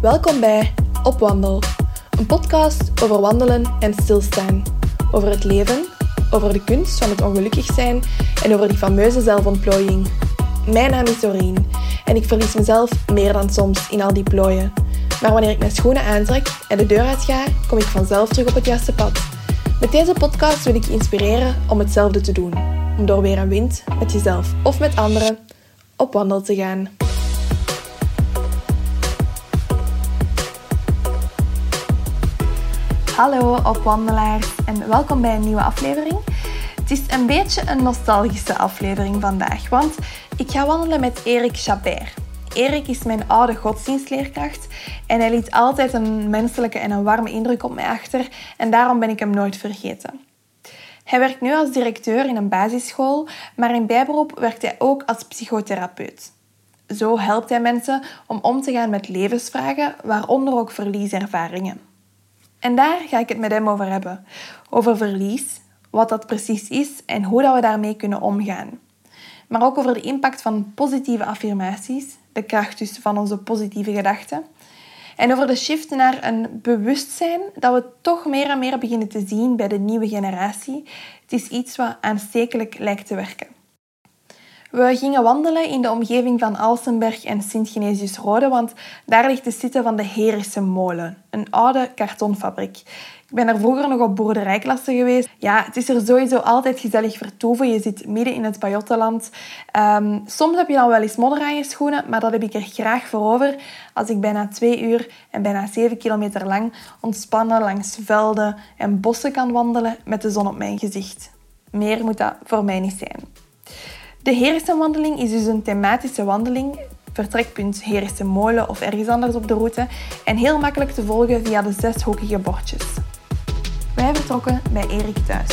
Welkom bij Op Wandel, een podcast over wandelen en stilstaan. Over het leven, over de kunst van het ongelukkig zijn en over die fameuze zelfontplooiing. Mijn naam is Doreen en ik verlies mezelf meer dan soms in al die plooien. Maar wanneer ik mijn schoenen aantrek en de deur uitga, kom ik vanzelf terug op het juiste pad. Met deze podcast wil ik je inspireren om hetzelfde te doen. Om door weer een wind, met jezelf of met anderen, op wandel te gaan. Hallo opwandelaars en welkom bij een nieuwe aflevering. Het is een beetje een nostalgische aflevering vandaag, want ik ga wandelen met Erik Chabert. Erik is mijn oude godsdienstleerkracht en hij liet altijd een menselijke en een warme indruk op mij achter en daarom ben ik hem nooit vergeten. Hij werkt nu als directeur in een basisschool, maar in bijberoep werkt hij ook als psychotherapeut. Zo helpt hij mensen om om te gaan met levensvragen, waaronder ook verlieservaringen. En daar ga ik het met hem over hebben. Over verlies, wat dat precies is en hoe dat we daarmee kunnen omgaan. Maar ook over de impact van positieve affirmaties, de kracht dus van onze positieve gedachten. En over de shift naar een bewustzijn dat we toch meer en meer beginnen te zien bij de nieuwe generatie. Het is iets wat aanstekelijk lijkt te werken. We gingen wandelen in de omgeving van Alsenberg en Sint-Genesius-Rode, want daar ligt de site van de Herische Molen, een oude kartonfabriek. Ik ben er vroeger nog op boerderijklasse geweest. Ja, het is er sowieso altijd gezellig vertoeven. Je zit midden in het Pajottenland. Um, soms heb je dan wel eens modder aan je schoenen, maar dat heb ik er graag voor over als ik bijna twee uur en bijna zeven kilometer lang ontspannen langs velden en bossen kan wandelen met de zon op mijn gezicht. Meer moet dat voor mij niet zijn. De Heersenwandeling is dus een thematische wandeling vertrekpunt Heerse Molen of ergens anders op de route en heel makkelijk te volgen via de zes hoekige bordjes. Wij vertrokken bij Erik thuis.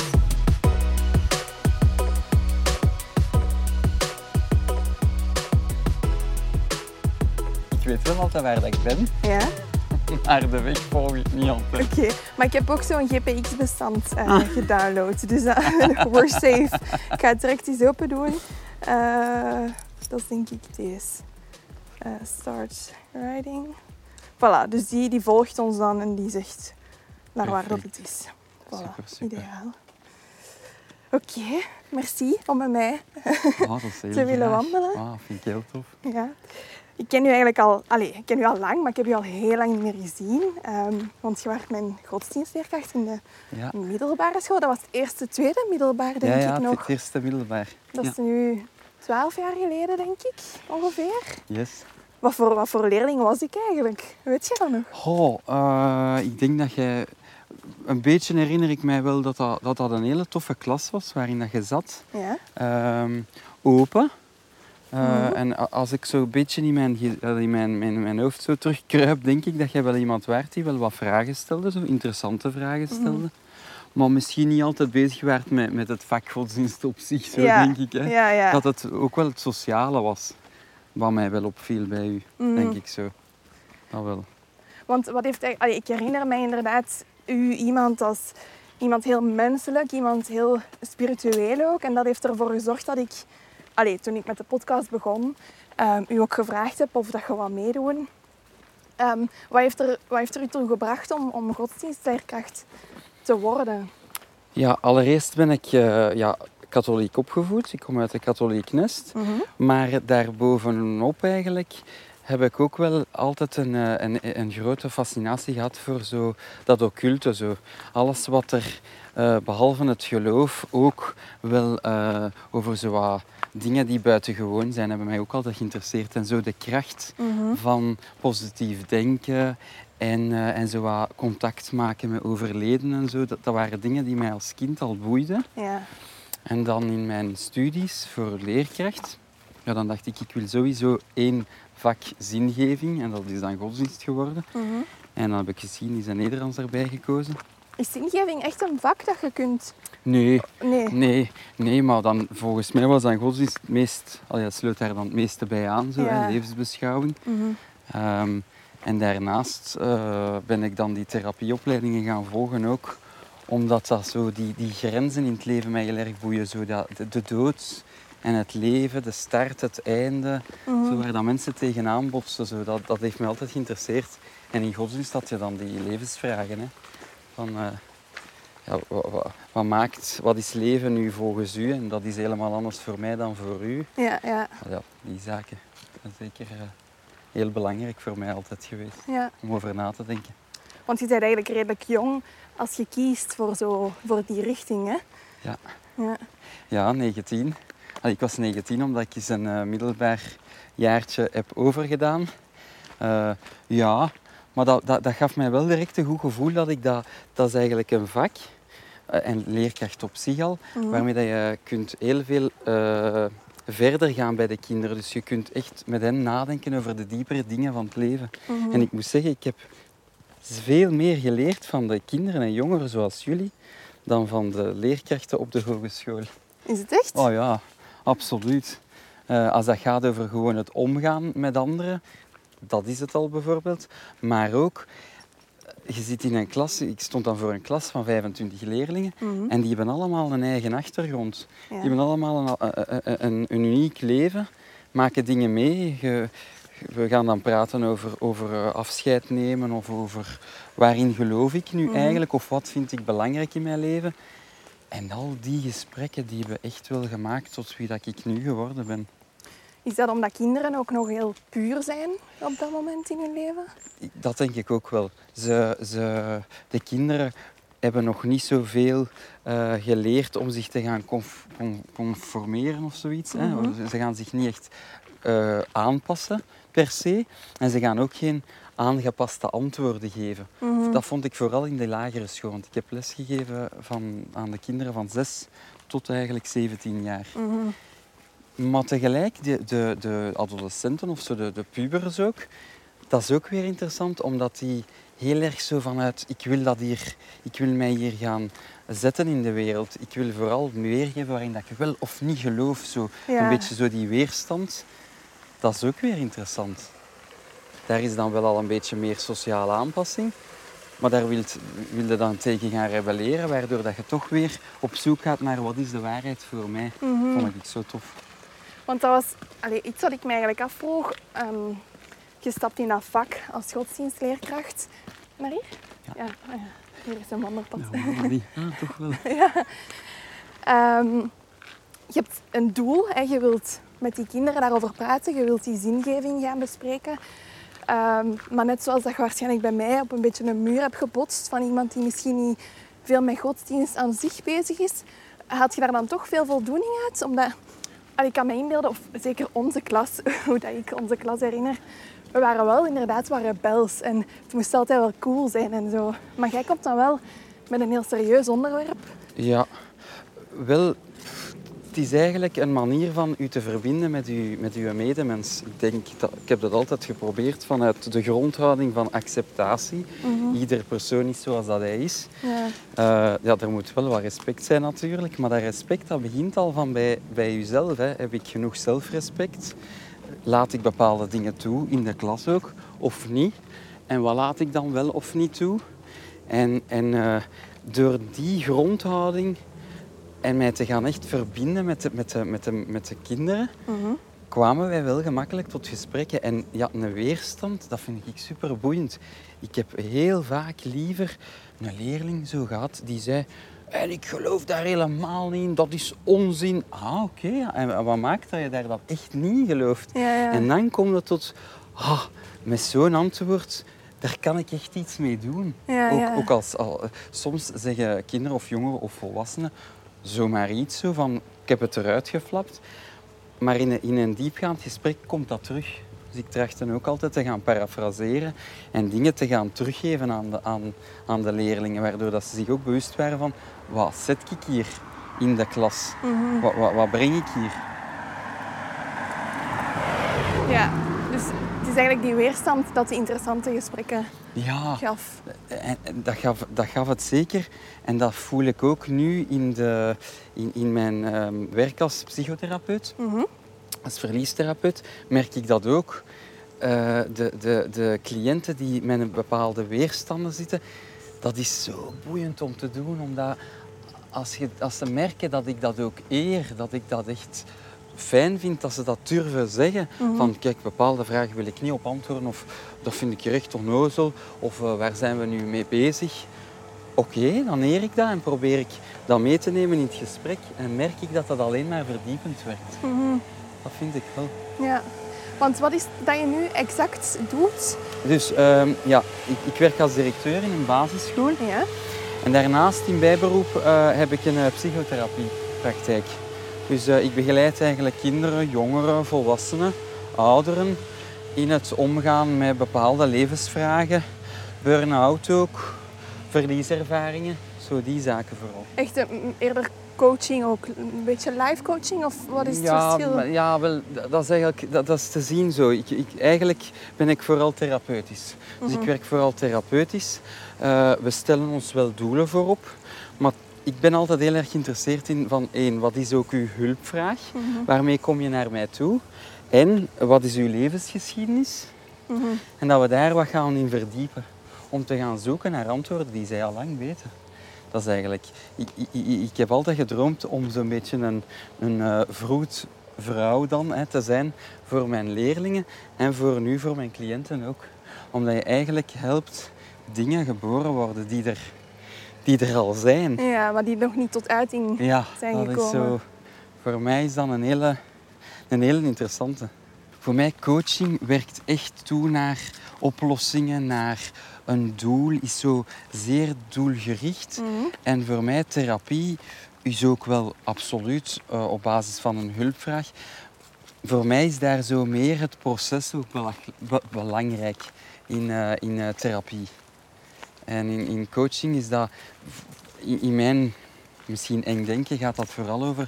Ik weet wel altijd waar dat ik ben, Ja? maar de weg volg ik niet altijd. Oké, maar ik heb ook zo'n GPX-bestand uh, gedownload, dus uh, we're safe. Ik ga het direct eens open doen. Uh, dat is denk ik deze. Uh, start riding. Voilà, dus die, die volgt ons dan en die zegt naar waar dat het is. Voilà, Super, super. ideaal. Oké, merci om met mij Oh, heel te willen graag. wandelen. Ah, vind ik heel tof. Ja. Ik ken u eigenlijk al, allez, ik ken u al lang, maar ik heb u al heel lang niet meer gezien. Ehm, want je was mijn godsdienstleerkracht in de Ja, middelbare school. Dat was het eerste, tweede middelbaar, denk ja, ja ik nog. het eerste middelbaar. Dat Ja. is nu twaalf jaar geleden, denk ik, ongeveer. Yes. Wat voor, wat voor leerling was ik eigenlijk? Weet je dat nog? Oh, ik denk dat jij... Een beetje herinner ik mij wel dat dat, dat dat een hele toffe klas was waarin dat je zat. Ja. Ehm, open. Eh, Mhm. En als ik zo'n beetje in, mijn, in mijn, mijn, mijn hoofd zo terugkruip, denk ik dat jij wel iemand waard die wel wat vragen stelde, zo interessante vragen Mhm. stelde. Maar misschien niet altijd bezig werd met, met het vak godsdienst op zich, zo Ja. denk ik. Hè. Ja, ja. Dat het ook wel het sociale was, wat mij wel opviel bij u, Mhm. denk ik zo. Dat wel. Want wat heeft allee, ik herinner mij inderdaad u iemand als iemand heel menselijk, iemand heel spiritueel ook. En dat heeft ervoor gezorgd dat ik, allee, toen ik met de podcast begon, ehm, u ook gevraagd heb of dat je wat meedoen. Ehm, wat, heeft er, wat heeft er u toe gebracht om, om godsdienstleerkracht te worden? Ja, allereerst ben ik eh, ja, katholiek opgevoed. Ik kom uit een katholiek nest. Mhm. Maar daarbovenop eigenlijk heb ik ook wel altijd een, eh, een, een grote fascinatie gehad voor zo dat occulte. Zo. Alles wat er, eh, behalve het geloof, ook wel over zo wat dingen die buitengewoon zijn, hebben mij ook altijd geïnteresseerd. En zo de kracht Mhm. van positief denken en, eh, en zo wat contact maken met overleden en zo. Dat, dat waren dingen die mij als kind al boeiden. Ja. En dan in mijn studies voor leerkracht, ja, dan dacht ik, ik wil sowieso één vak zingeving. En dat is dan godsdienst geworden. Mhm. En dan heb ik geschiedenis en Nederlands erbij gekozen. Is zingeving echt een vak dat je kunt... Nee, Nee. nee, nee, maar dan, volgens mij was dan godsdienst het meest, al ja, sluit daar dan het meeste bij aan, zo, Ja. hè, levensbeschouwing. Mhm. Ehm, en daarnaast eh, ben ik dan die therapieopleidingen gaan volgen ook, omdat dat zo die, die grenzen in het leven mij heel erg boeien. Zo dat, de, de dood en het leven, de start, het einde, Mhm. zo waar dat mensen tegenaan botsen. Zo, dat, dat heeft me altijd geïnteresseerd. En in godsdienst had je dan die levensvragen. Hè? Van, eh, ja, wat, wat, wat maakt, wat is leven nu volgens u? En dat is helemaal anders voor mij dan voor u. Ja, ja, ja, die zaken zeker eh, heel belangrijk voor mij altijd geweest. ja. Om over na te denken. Want je bent eigenlijk redelijk jong als je kiest voor, zo, voor die richting, hè? Ja. Ja. Ja, 19. Allee, ik was 19 omdat ik eens een eh, middelbaar jaartje heb overgedaan. Eh, ja, maar dat, dat, dat gaf mij wel direct een goed gevoel dat ik dat... Dat is eigenlijk een vak, eh, en leerkracht op zich al, Mhm. waarmee dat je kunt heel veel verder gaan bij de kinderen. Dus je kunt echt met hen nadenken over de diepere dingen van het leven. Mhm. En ik moet zeggen, ik heb veel meer geleerd van de kinderen en jongeren zoals jullie dan van de leerkrachten op de hogeschool. Is het echt? Oh ja, absoluut. Eh, als dat gaat over gewoon het omgaan met anderen, dat is het al bijvoorbeeld. Maar ook, je zit in een klas, ik stond dan voor een klas van 25 leerlingen Mhm. en die hebben allemaal een eigen achtergrond. Ja. Die hebben allemaal een, een, een, een uniek leven, maken dingen mee. Je- we gaan dan praten over, over eh, afscheid nemen of over waarin geloof ik nu Mhm. eigenlijk of wat vind ik belangrijk in mijn leven. En al die gesprekken die hebben echt wel gemaakt tot wie dat ik nu geworden ben. Is dat omdat kinderen ook nog heel puur zijn op dat moment in hun leven? Dat denk ik ook wel. Ze, ze, de kinderen hebben nog niet zoveel eh geleerd om zich te gaan conf- con- conformeren of zoiets. hè. Mhm. Ze- Ze gaan zich niet echt eh, aanpassen per se. En ze gaan ook geen aangepaste antwoorden geven. Mhm. Dat vond ik vooral in de lagere school. Want ik heb lesgegeven van, aan de kinderen van 6 tot eigenlijk 17 jaar. Mhm. Maar tegelijk, de, de, de adolescenten of zo, de, de pubers ook, dat is ook weer interessant, omdat die heel erg zo vanuit, ik wil, dat hier, ik wil mij hier gaan zetten in de wereld. Ik wil vooral weergeven waarin dat ik wel of niet geloof. Zo. Ja. Een beetje zo die weerstand, dat is ook weer interessant. Daar is dan wel al een beetje meer sociale aanpassing. Maar daar wil je dan tegen gaan rebelleren, waardoor dat je toch weer op zoek gaat naar wat is de waarheid voor mij. Mhm. Vond ik zo tof. Want dat was allee, iets wat ik me eigenlijk afvroeg. Ehm, je stapt in dat vak als godsdienstleerkracht. Naar hier? Ja. Ja, ah ja. hier is een wandelpad. Ja, maar die- ah, toch wel. Ehm, je hebt een doel. Hè. Je wilt met die kinderen daarover praten. Je wilt die zingeving gaan bespreken. Ehm, maar net zoals dat je waarschijnlijk bij mij op een beetje een muur hebt gebotst van iemand die misschien niet veel met godsdienst aan zich bezig is, haal je daar dan toch veel voldoening uit? Omdat, ik kan me inbeelden, of zeker onze klas, hoe dat ik onze klas herinner, we waren wel inderdaad wat rebels en het moest altijd wel cool zijn en zo. Maar jij komt dan wel met een heel serieus onderwerp. Ja, wel, het is eigenlijk een manier van u te verbinden met, u, met uw medemens. Ik, denk dat, ik heb dat altijd geprobeerd vanuit de grondhouding van acceptatie. Ieder persoon is zoals dat hij is. Ja. Eh, ja, er moet wel wat respect zijn natuurlijk, maar dat respect dat begint al van bij, bij jezelf. Hè. Heb ik genoeg zelfrespect? Laat ik bepaalde dingen toe, in de klas ook, of niet? En wat laat ik dan wel of niet toe? En, en eh, door die grondhouding en mij te gaan echt verbinden met de, met de, met de, met de kinderen, Mhm. kwamen wij wel gemakkelijk tot gesprekken. En ja, een weerstand, dat vind ik super boeiend. Ik heb heel vaak liever een leerling zo gehad die zei... En ik geloof daar helemaal niet in, dat is onzin. Ah, oké. En wat maakt dat je daar dat echt niet in gelooft? Ja, ja. En dan komt het tot... Ah, met zo'n antwoord, daar kan ik echt iets mee doen. Ja, ook, ja. ook als, al- soms zeggen kinderen of jongeren of volwassenen zomaar iets zo van... Ik heb het eruit geflapt. Maar in een, in een diepgaand gesprek komt dat terug. Dus ik tracht dan ook altijd te gaan parafraseren en dingen te gaan teruggeven aan de, aan, aan de leerlingen, waardoor dat ze zich ook bewust waren van wat zet ik hier in de klas? Mhm. Wat, wat, wat breng ik hier? Ja, is eigenlijk die weerstand dat die interessante gesprekken Ja, gaf. en, en dat, gaf, dat gaf het zeker. En dat voel ik ook nu in, de, in, in mijn ehm, werk als psychotherapeut. Mhm. Als verliestherapeut merk ik dat ook. Eh, de, de, de cliënten die met een bepaalde weerstanden zitten, dat is zo boeiend om te doen. Omdat als, je, als ze merken dat ik dat ook eer, dat ik dat echt fijn vind dat ze dat durven zeggen. Mhm. Van kijk, bepaalde vragen wil ik niet op antwoorden of dat vind ik recht onnozel of eh, waar zijn we nu mee bezig. Oké, dan leer ik dat en probeer ik dat mee te nemen in het gesprek en merk ik dat dat alleen maar verdiepend werkt. Mhm. Dat vind ik wel. Ja. Want wat is dat je nu exact doet? Dus ehm, ja, ik, ik werk als directeur in een basisschool Ja. en daarnaast in bijberoep eh, heb ik een uh, psychotherapiepraktijk. Dus uh, ik begeleid eigenlijk kinderen, jongeren, volwassenen, ouderen in het omgaan met bepaalde levensvragen, burn-out ook, verlieservaringen, zo die zaken vooral. Echt een, eerder coaching ook, een beetje live coaching of wat is het ja, verschil? maar- Ja, wel, dat is eigenlijk dat, dat is te zien zo. Ik, ik, eigenlijk ben ik vooral therapeutisch. Dus Mhm. ik werk vooral therapeutisch. Eh, we stellen ons wel doelen voorop, maar ik ben altijd heel erg geïnteresseerd in van één, wat is ook uw hulpvraag? Mhm. Waarmee kom je naar mij toe? En wat is uw levensgeschiedenis? Mhm. En dat we daar wat gaan in verdiepen. Om te gaan zoeken naar antwoorden die zij al lang weten. Dat is eigenlijk... Ik, ik, ik, heb altijd gedroomd om zo'n beetje een, een eh, vroedvrouw dan hè, te zijn voor mijn leerlingen. En voor nu voor mijn cliënten ook. Omdat je eigenlijk helpt dingen geboren worden die er, die er al zijn. Ja, maar die nog niet tot uiting Ja, zijn dat is zo. Voor mij is dat een hele, een hele interessante. Voor mij coaching werkt echt toe naar oplossingen, naar een doel, is zo zeer doelgericht. Mhm. En voor mij therapie is ook wel absoluut eh, op basis van een hulpvraag. Voor mij is daar zo meer het proces ook bela- be- belangrijk in, eh, in eh, therapie. En in, in coaching is dat, in, in mijn misschien eng denken, gaat dat vooral over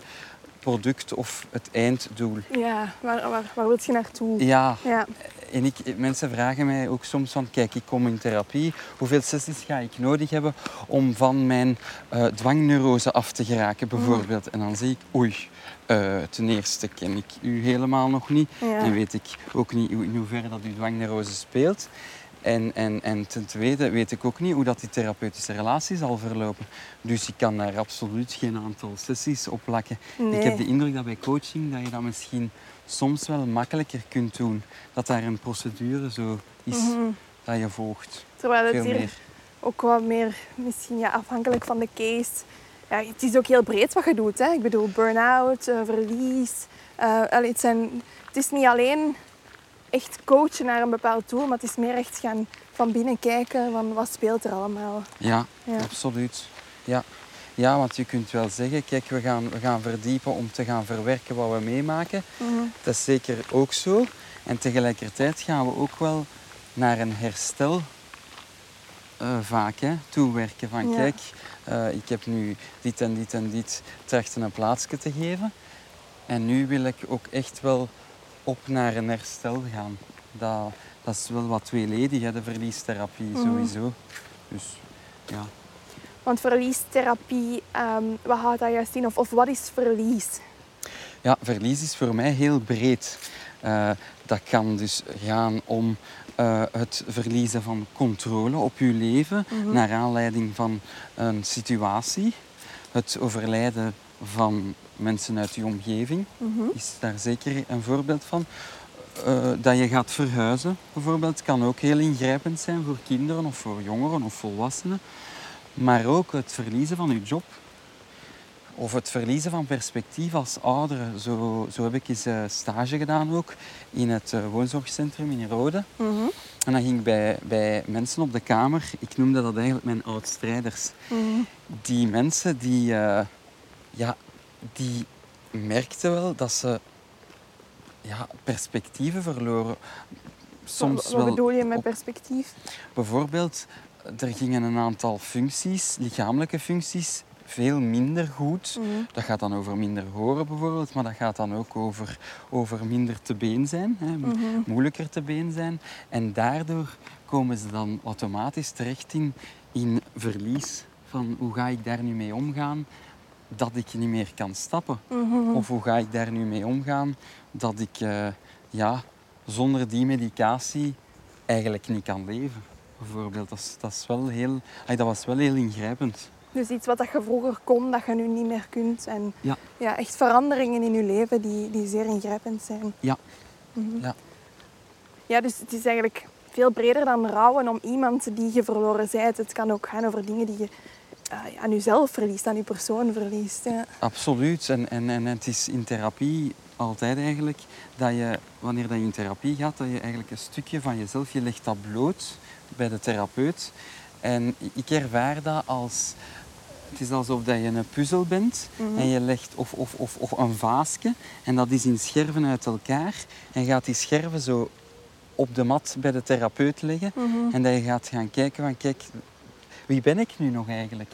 product of het einddoel. Ja, waar, waar, waar wil je naartoe? Ja, Ja. en ik, mensen vragen mij ook soms van, kijk, ik kom in therapie, hoeveel sessies ga ik nodig hebben om van mijn eh, dwangneurose af te geraken, bijvoorbeeld. En dan zeg ik, oei, eh, ten eerste ken ik u helemaal nog niet Ja. en weet ik ook niet in hoeverre dat uw dwangneurose speelt. En, en, en ten tweede weet ik ook niet hoe dat die therapeutische relatie zal verlopen. Dus ik kan daar absoluut geen aantal sessies op plakken. Nee. Ik heb de indruk dat bij coaching dat je dat misschien soms wel makkelijker kunt doen. Dat daar een procedure zo is Mhm. dat je volgt. Terwijl het Veel hier meer. ook wat meer, misschien ja, afhankelijk van de case. Ja, het is ook heel breed wat je doet. Hè? Ik bedoel, burn-out, eh, verlies. allee, het, zijn, het is niet alleen echt coachen naar een bepaald doel, maar het is meer echt gaan van binnen kijken van wat speelt er allemaal. Ja, Ja. absoluut. Ja. ja, want je kunt wel zeggen, kijk, we gaan, we gaan verdiepen om te gaan verwerken wat we meemaken. Mhm. Dat is zeker ook zo. En tegelijkertijd gaan we ook wel naar een herstel eh, vaak hè, toewerken. Van Ja. kijk, eh, ik heb nu dit en dit en dit trachten een plaatsje te geven. En nu wil ik ook echt wel op naar een herstel gaan. Dat, dat is wel wat tweeledig, hè, de verliestherapie Mhm. sowieso. Dus ja. Want verliestherapie, ehm, wat houdt dat juist in? Of, of wat is verlies? Ja, verlies is voor mij heel breed. Eh, dat kan dus gaan om eh, het verliezen van controle op je leven Mhm. naar aanleiding van een situatie. Het overlijden van mensen uit je omgeving Mhm. is daar zeker een voorbeeld van. Eh, dat je gaat verhuizen bijvoorbeeld kan ook heel ingrijpend zijn voor kinderen of voor jongeren of volwassenen. Maar ook het verliezen van je job. Of het verliezen van perspectief als ouderen. Zo, zo heb ik eens eh, stage gedaan ook in het eh, woonzorgcentrum in Rode. Mhm. En dan ging ik bij, bij mensen op de kamer, ik noemde dat eigenlijk mijn oud-strijders. Mhm. Die mensen die, ja, die merkten wel dat ze ja, perspectieven verloren. Soms wat, wat wel bedoel je met op- perspectief? Bijvoorbeeld, er gingen een aantal functies, lichamelijke functies, veel minder goed. Mhm. Dat gaat dan over minder horen bijvoorbeeld, maar dat gaat dan ook over, over minder te been zijn, hè, Mhm. moeilijker te been zijn. En daardoor komen ze dan automatisch terecht in, in verlies. Van hoe ga ik daar nu mee omgaan dat ik niet meer kan stappen? Mhm. Of hoe ga ik daar nu mee omgaan dat ik eh, ja, zonder die medicatie eigenlijk niet kan leven? Bijvoorbeeld, dat, is, dat, is wel heel, ay, dat was wel heel ingrijpend. Dus iets wat dat je vroeger kon, dat je nu niet meer kunt. En Ja. ja, echt veranderingen in je leven die, die zeer ingrijpend zijn. Ja. Mhm. Ja. Ja, dus het is eigenlijk veel breder dan rouwen om iemand die je verloren bent. Het kan ook gaan over dingen die je eh, aan jezelf verliest, aan je persoon verliest. Ja. Absoluut. En, en, en het is in therapie altijd eigenlijk dat je, wanneer dat je in therapie gaat, dat je eigenlijk een stukje van jezelf, je legt dat bloot bij de therapeut. En ik ervaar dat als, het is alsof dat je een puzzel bent en je legt, of, of, of, of een vaasje, en dat is in scherven uit elkaar. En je gaat die scherven zo op de mat bij de therapeut leggen. En dat je gaat gaan kijken van, kijk, wie ben ik nu nog eigenlijk?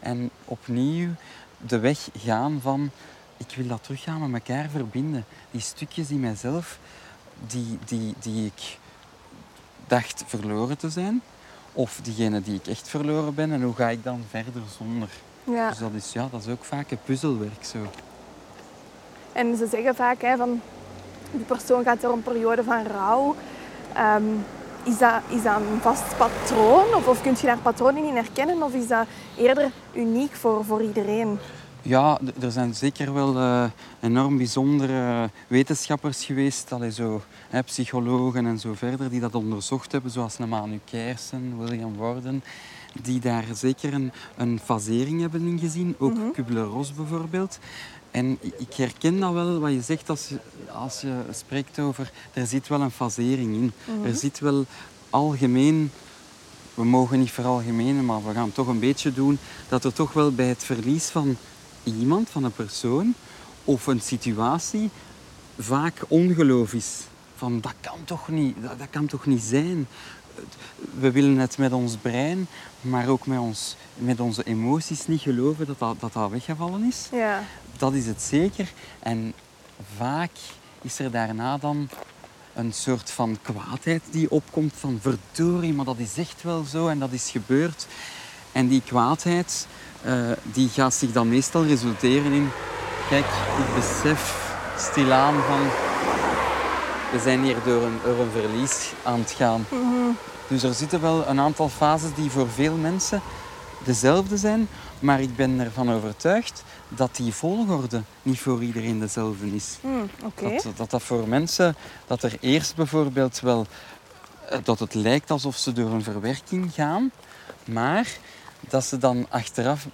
En opnieuw de weg gaan van, ik wil dat terug gaan met elkaar verbinden. Die stukjes in mijzelf, die, die, die ik dacht verloren te zijn. Of diegene die ik echt verloren ben. En hoe ga ik dan verder zonder? Ja. Dus dat is, ja, dat is ook vaak een puzzelwerk zo. En ze zeggen vaak hè, van die persoon gaat door een periode van rouw. Ehm, is, dat, is dat een vast patroon? Of, of kun je daar patronen in herkennen? Of is dat eerder uniek voor, voor iedereen? Ja, er zijn zeker wel eh, enorm bijzondere wetenschappers geweest, allee, zo, hè, psychologen en zo verder, die dat onderzocht hebben, zoals Manu Kersen, William Worden, die daar zeker een, een fasering hebben in gezien, ook Kubler-Ross bijvoorbeeld. En ik herken dat wel, wat je zegt als je, als je spreekt over, er zit wel een fasering in. Er zit wel algemeen we mogen niet veralgemenen, maar we gaan toch een beetje doen dat er toch wel bij het verlies van iemand, van een persoon of een situatie vaak ongeloof is. Van dat kan toch niet, dat, dat kan toch niet zijn. We willen het met ons brein, maar ook met, ons, met onze emoties niet geloven dat dat, dat, dat weggevallen is. Ja. Dat is het zeker. En vaak is er daarna dan een soort van kwaadheid die opkomt van verdorie, maar dat is echt wel zo en dat is gebeurd. En die kwaadheid eh, die gaat zich dan meestal resulteren in, kijk, ik besef stilaan van, we zijn hier door een, door een verlies aan het gaan. Dus er zitten wel een aantal fases die voor veel mensen dezelfde zijn, maar ik ben ervan overtuigd dat die volgorde niet voor iedereen dezelfde is. Hm, Oké. Dat, dat dat voor mensen, dat er eerst bijvoorbeeld wel, eh, dat het lijkt alsof ze door een verwerking gaan, maar dat ze dan achteraf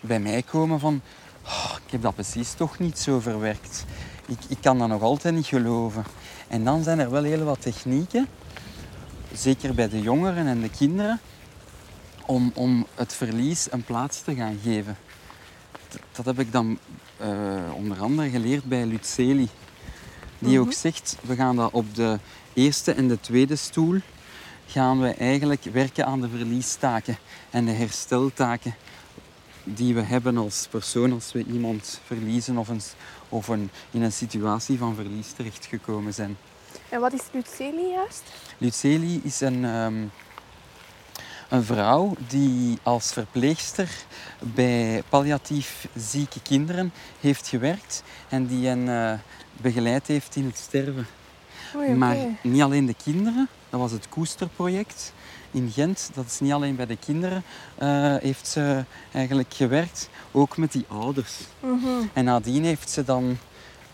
bij mij komen van, "Oh, ik heb dat precies toch niet zo verwerkt. Ik, ik kan dat nog altijd niet geloven. En dan zijn er wel heel wat technieken, zeker bij de jongeren en de kinderen, om, om het verlies een plaats te gaan geven. Dat, heb ik dan eh, onder andere geleerd bij Luceli. Die ook zegt, we gaan dat op de eerste en de tweede stoel gaan we eigenlijk werken aan de verliestaken en de hersteltaken die we hebben als persoon als we iemand verliezen of, een, of een, in een situatie van verlies terechtgekomen zijn. En wat is Luceli juist? Luceli is een, ehm, een vrouw die als verpleegster bij palliatief zieke kinderen heeft gewerkt en die hen eh, begeleid heeft in het sterven. Oei. Maar niet alleen de kinderen, dat was het Koesterproject in Gent. Dat is niet alleen bij de kinderen, eh, heeft ze eigenlijk gewerkt, ook met die ouders. Mhm. En nadien heeft ze dan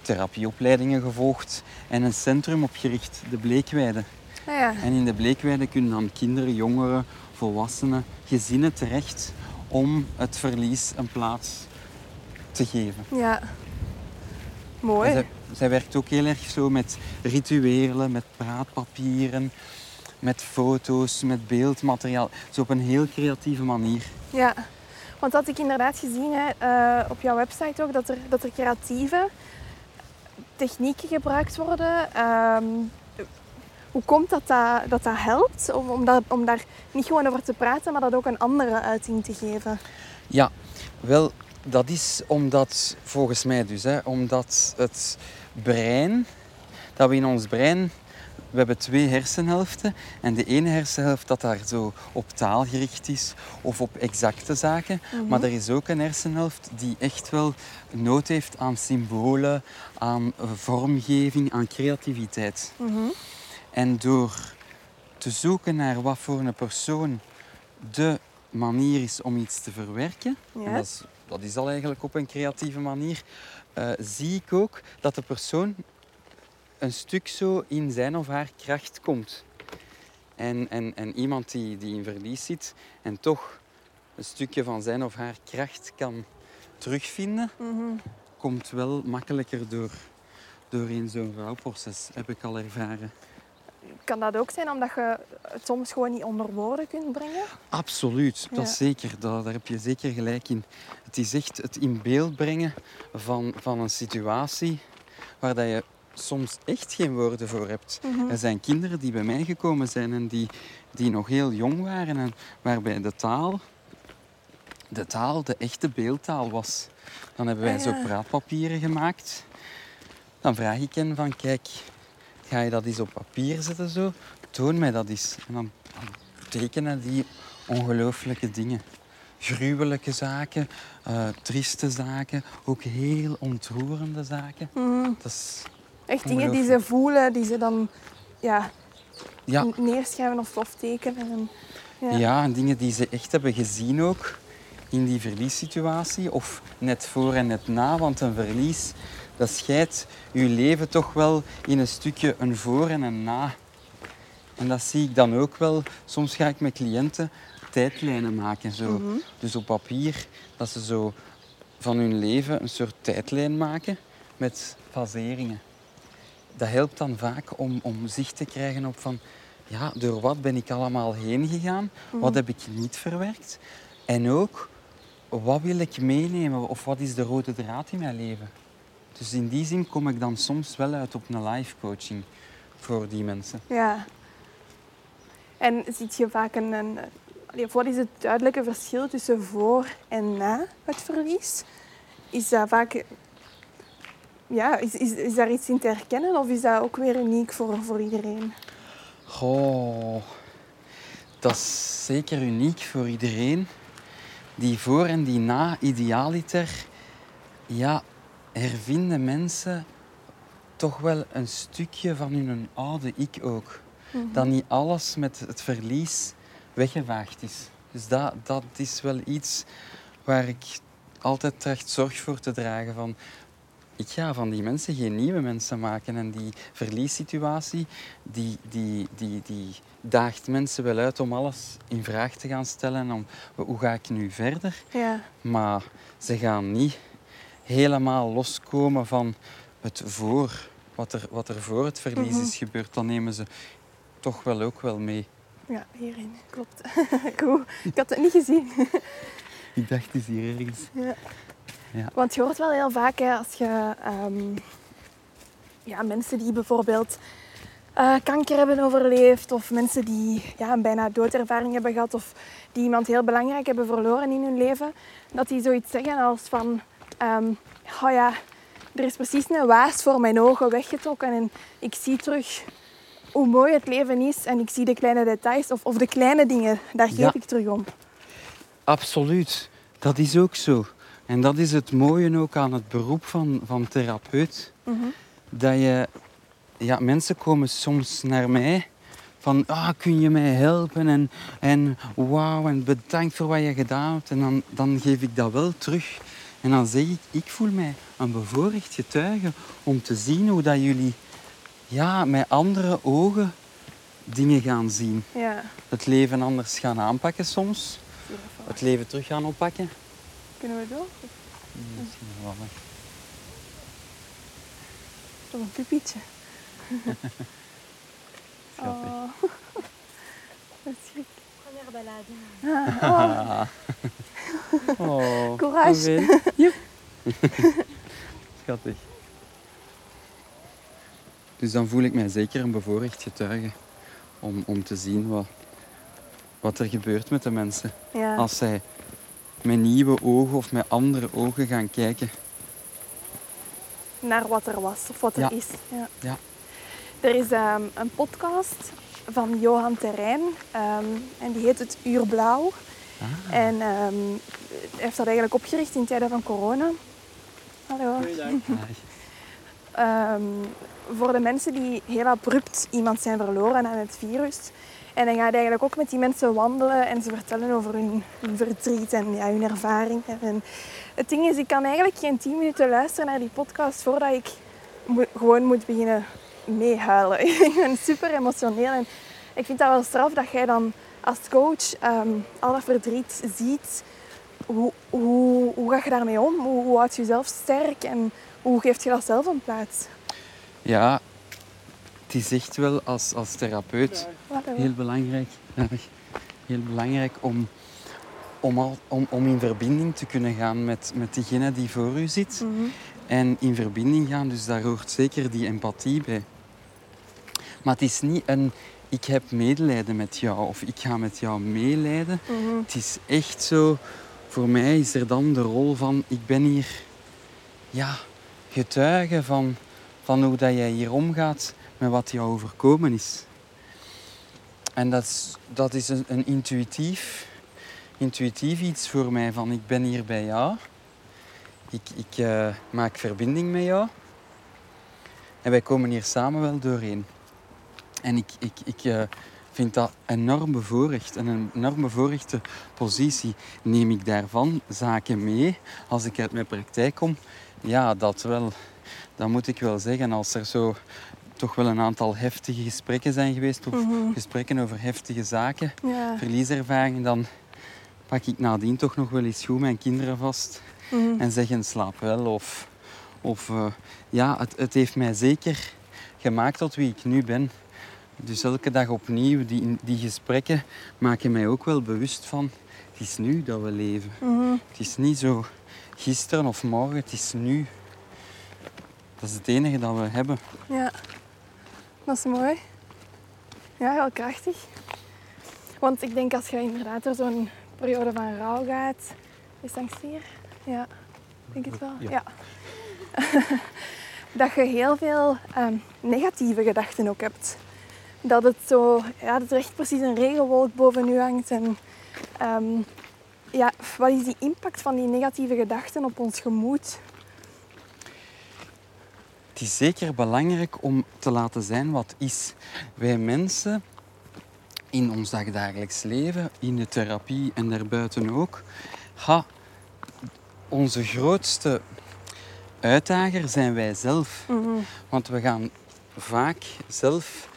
therapieopleidingen gevolgd en een centrum opgericht, de Bleekweide. Ah, ja. En in de Bleekweide kunnen dan kinderen, jongeren, volwassenen, gezinnen terecht om het verlies een plaats te geven. ja. Mooi. Zij werkt ook heel erg zo met rituelen, met praatpapieren, met foto's, met beeldmateriaal. Zo op een heel creatieve manier. Ja, want dat had ik inderdaad gezien hè, eh, op jouw website ook, dat er, dat er creatieve technieken gebruikt worden. Ehm, hoe komt dat dat, dat, dat helpt? Om, om, dat, om daar niet gewoon over te praten, maar dat ook een andere uiting te geven. Ja, wel, dat is omdat, volgens mij dus, hè, omdat het brein, dat we in ons brein, we hebben twee hersenhelften. En de ene hersenhelft dat daar zo op taal gericht is of op exacte zaken. Maar er is ook een hersenhelft die echt wel nood heeft aan symbolen, aan vormgeving, aan creativiteit. En door te zoeken naar wat voor een persoon de manier is om iets te verwerken, Ja. en dat is, dat is al eigenlijk op een creatieve manier, eh, zie ik ook dat de persoon een stuk zo in zijn of haar kracht komt. En, en, en iemand die, die in verlies zit en toch een stukje van zijn of haar kracht kan terugvinden, Mhm. komt wel makkelijker door, doorheen zo'n rouwproces, heb ik al ervaren. Kan dat ook zijn omdat je het soms gewoon niet onder woorden kunt brengen? Absoluut, dat Ja. zeker. Dat, daar heb je zeker gelijk in. Het is echt het in beeld brengen van, van een situatie waar dat je soms echt geen woorden voor hebt. Mhm. Er zijn kinderen die bij mij gekomen zijn en die, die nog heel jong waren en waarbij de taal, de taal de echte beeldtaal was. Dan hebben wij Ah, zo praatpapieren gemaakt. Dan vraag ik hen van, kijk, ga je dat eens op papier zetten zo? Toon mij dat eens. En dan, tekenen die ongelooflijke dingen. Gruwelijke zaken, eh, trieste zaken, ook heel ontroerende zaken. Mhm. Dat is, Echt dingen die ze voelen, die ze dan ja, neerschrijven of stoftekenen. En, ja. Ja. en dingen die ze echt hebben gezien ook in die verliessituatie. Of net voor en net na, want een verlies, dat scheidt je leven toch wel in een stukje een voor en een na. En dat zie ik dan ook wel. Soms ga ik met cliënten tijdlijnen maken. Zo. Mhm. Dus op papier, dat ze zo van hun leven een soort tijdlijn maken met faseringen. Dat helpt dan vaak om, om zicht te krijgen op van, ja, door wat ben ik allemaal heen gegaan? Wat heb ik niet verwerkt? En ook, wat wil ik meenemen of wat is de rode draad in mijn leven? Dus in die zin kom ik dan soms wel uit op een life coaching voor die mensen. Ja. En ziet je vaak een... een wat is het duidelijke verschil tussen voor en na het verlies? Is dat vaak... Ja, is, is, is daar iets in te herkennen of is dat ook weer uniek voor, voor iedereen? Goh, dat is zeker uniek voor iedereen. Die voor en die na idealiter, ja, hervinden mensen toch wel een stukje van hun oude ik ook. Dat niet alles met het verlies weggevaagd is. Dus dat, dat is wel iets waar ik altijd tracht zorg voor te dragen. Van, ik ga van die mensen geen nieuwe mensen maken. En die verliessituatie, die, die, die, die daagt mensen wel uit om alles in vraag te gaan stellen. Om hoe ga ik nu verder? Ja. Maar ze gaan niet helemaal loskomen van het voor. Wat er, wat er voor het verlies Mhm. is gebeurd, dan nemen ze toch wel ook wel mee. Ja, hierin. Klopt. Goed. Ik had het niet gezien. Ik dacht, het is hier ergens. Ja. Ja. Want je hoort wel heel vaak hè, als je ehm, ja, mensen die bijvoorbeeld eh, kanker hebben overleefd of mensen die ja, een bijna doodervaring hebben gehad of die iemand heel belangrijk hebben verloren in hun leven, dat die zoiets zeggen als van ehm, oh ja, er is precies een waas voor mijn ogen weggetrokken en ik zie terug hoe mooi het leven is en ik zie de kleine details of, of de kleine dingen, daar geef Ja. ik terug om. Absoluut, dat is ook zo. En dat is het mooie ook aan het beroep van, van therapeut. Mhm. Dat je, ja, mensen komen soms naar mij van, ah, kun je mij helpen? En, en wauw, en bedankt voor wat je gedaan hebt. En dan, dan geef ik dat wel terug. En dan zeg ik, ik voel mij een bevoorrecht getuige om te zien hoe dat jullie ja, met andere ogen dingen gaan zien. Ja, Het leven anders gaan aanpakken soms. Het leven terug gaan oppakken. kunnen we door? Misschien wel. Toch een pupietje. Schattig. Oh. Dat is schrik. Première balade. Ah, oh. Courage. Schattig. Dus dan voel ik mij zeker een bevoorrecht getuige om, om te zien wat, wat er gebeurt met de mensen. Ja. Als zij met nieuwe ogen of met andere ogen gaan kijken. Naar wat er was of wat er Ja. is. Ja. Ja. Er is ehm, een podcast van Johan Terrein ehm, en die heet Het Uur Blauw. Ah. En ehm, hij heeft dat eigenlijk opgericht in tijden van corona. Hallo. Ehm, voor de mensen die heel abrupt iemand zijn verloren aan het virus. En dan ga je eigenlijk ook met die mensen wandelen en ze vertellen over hun, hun verdriet en ja, hun ervaring. En het ding is, ik kan eigenlijk geen tien minuten luisteren naar die podcast voordat ik mo- gewoon moet beginnen meehuilen. ik ben super emotioneel en ik vind dat wel straf dat jij dan als coach ehm, al dat verdriet ziet. Hoe, hoe, hoe ga je daarmee om? Hoe, hoe houd je jezelf sterk en hoe geeft je dat zelf een plaats? Ja, het is echt wel als, als therapeut heel belangrijk, heel belangrijk om, om, al, om, om in verbinding te kunnen gaan met, met diegene die voor u zit. Mhm. En in verbinding gaan, dus daar hoort zeker die empathie bij. Maar het is niet een ik heb medelijden met jou of ik ga met jou meelijden. Mhm. Het is echt zo, voor mij is er dan de rol van ik ben hier ja, getuige van, van hoe dat jij hier omgaat met wat jou overkomen is. En dat is, dat is een, een intuïtief, intuïtief iets voor mij van ik ben hier bij jou. Ik, ik eh, maak verbinding met jou. En wij komen hier samen wel doorheen. En ik, ik, ik eh, vind dat enorm bevoorrecht. En een enorm bevoorrechte positie neem ik daarvan zaken mee. Als ik uit mijn praktijk kom, ja, dat wel. Dat moet ik wel zeggen. Als er zo toch wel een aantal heftige gesprekken zijn geweest, of Mhm. gesprekken over heftige zaken, Ja. verlieservaringen, dan pak ik nadien toch nog wel eens goed mijn kinderen vast Mhm. en zeggen slaap wel. Of, of eh, ja, het, het heeft mij zeker gemaakt tot wie ik nu ben. Dus elke dag opnieuw, die, die gesprekken maken mij ook wel bewust van, het is nu dat we leven. Mhm. Het is niet zo gisteren of morgen, het is nu. Dat is het enige dat we hebben. Ja, dat is mooi. Ja, heel krachtig. Want ik denk als je inderdaad door zo'n periode van rouw gaat... Is dat hier? Ja, ik denk het wel. Ja. Ja. dat je heel veel ehm, negatieve gedachten ook hebt. Dat het zo... Ja, dat er echt precies een regenwolk boven u hangt. En ehm, ja, wat is die impact van die negatieve gedachten op ons gemoed? Het is zeker belangrijk om te laten zijn wat is. Wij mensen in ons dagdagelijks leven, in de therapie en daarbuiten ook, ha, onze grootste uitdager zijn wij zelf. Mhm. Want we gaan vaak zelf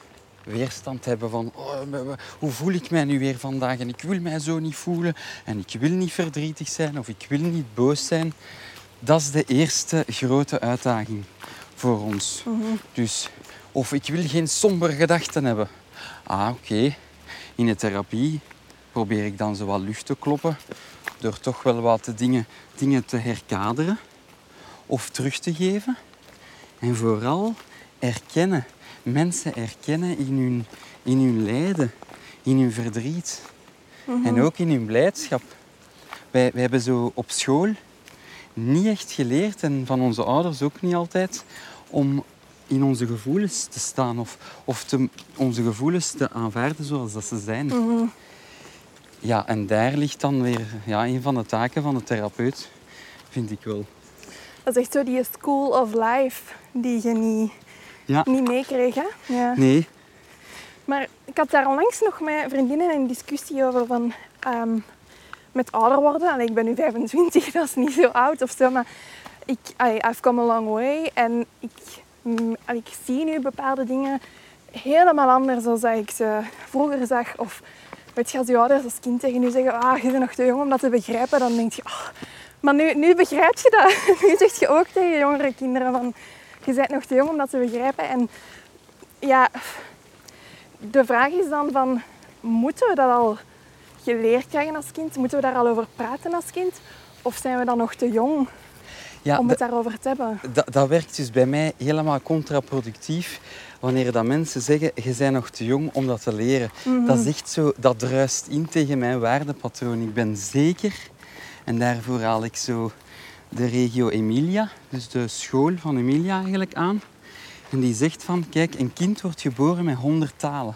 weerstand hebben van oh, hoe voel ik mij nu weer vandaag en ik wil mij zo niet voelen en ik wil niet verdrietig zijn of ik wil niet boos zijn. Dat is de eerste grote uitdaging voor ons. Dus, of ik wil geen sombere gedachten hebben. Ah, oké. In de therapie probeer ik dan zo wat lucht te kloppen door toch wel wat dingen, dingen te herkaderen of terug te geven. En vooral erkennen. Mensen erkennen in hun, in hun lijden, in hun verdriet en ook in hun blijdschap. Wij, wij hebben zo op school niet echt geleerd, en van onze ouders ook niet altijd, om in onze gevoelens te staan of, of te, onze gevoelens te aanvaarden zoals dat ze zijn. Mhm. Ja, en daar ligt dan weer ja, een van de taken van de therapeut, vind ik wel. Dat is echt zo die school of life die je niet, Ja, niet meekreeg. Ja. nee, Maar ik had daar onlangs nog met vriendinnen een discussie over van ehm, met ouder worden. Allee, ik ben nu 25, dat is niet zo oud of zo, maar ik, allee, I've come a long way en ik, mm, allee, ik zie nu bepaalde dingen helemaal anders dan ik ze vroeger zag. Of weet je, als je ouders als kind tegen je zeggen, ah, je bent nog te jong om dat te begrijpen, dan denk je, ah, maar nu, nu begrijp je dat. Nu zeg je ook tegen jongere kinderen van, je bent nog te jong om dat te begrijpen. En ja, de vraag is dan van, moeten we dat al geleerd krijgen als kind? Moeten we daar al over praten als kind? Of zijn we dan nog te jong ja, om het daarover te hebben? dat, werkt dus bij mij helemaal contraproductief. Wanneer dat mensen zeggen, je bent nog te jong om dat te leren. Dat is echt zo, dat druist in tegen mijn waardepatroon. Ik ben zeker, en daarvoor haal ik zo de regio Emilia, dus de school van Emilia eigenlijk aan. En die zegt van, kijk, een kind wordt geboren met 100 talen.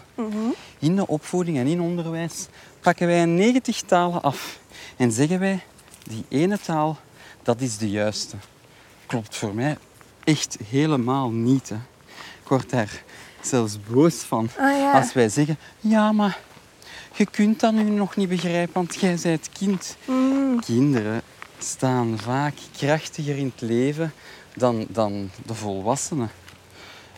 In de opvoeding en in onderwijs pakken wij 90 talen af. En zeggen wij, die ene taal, dat is de juiste. Klopt voor mij echt helemaal niet. Hè. Ik word daar zelfs boos van. Ah, ja. Als wij zeggen, ja, maar je kunt dat nu nog niet begrijpen, want jij bent kind. Mm, Kinderen staan vaak krachtiger in het leven dan, dan de volwassenen.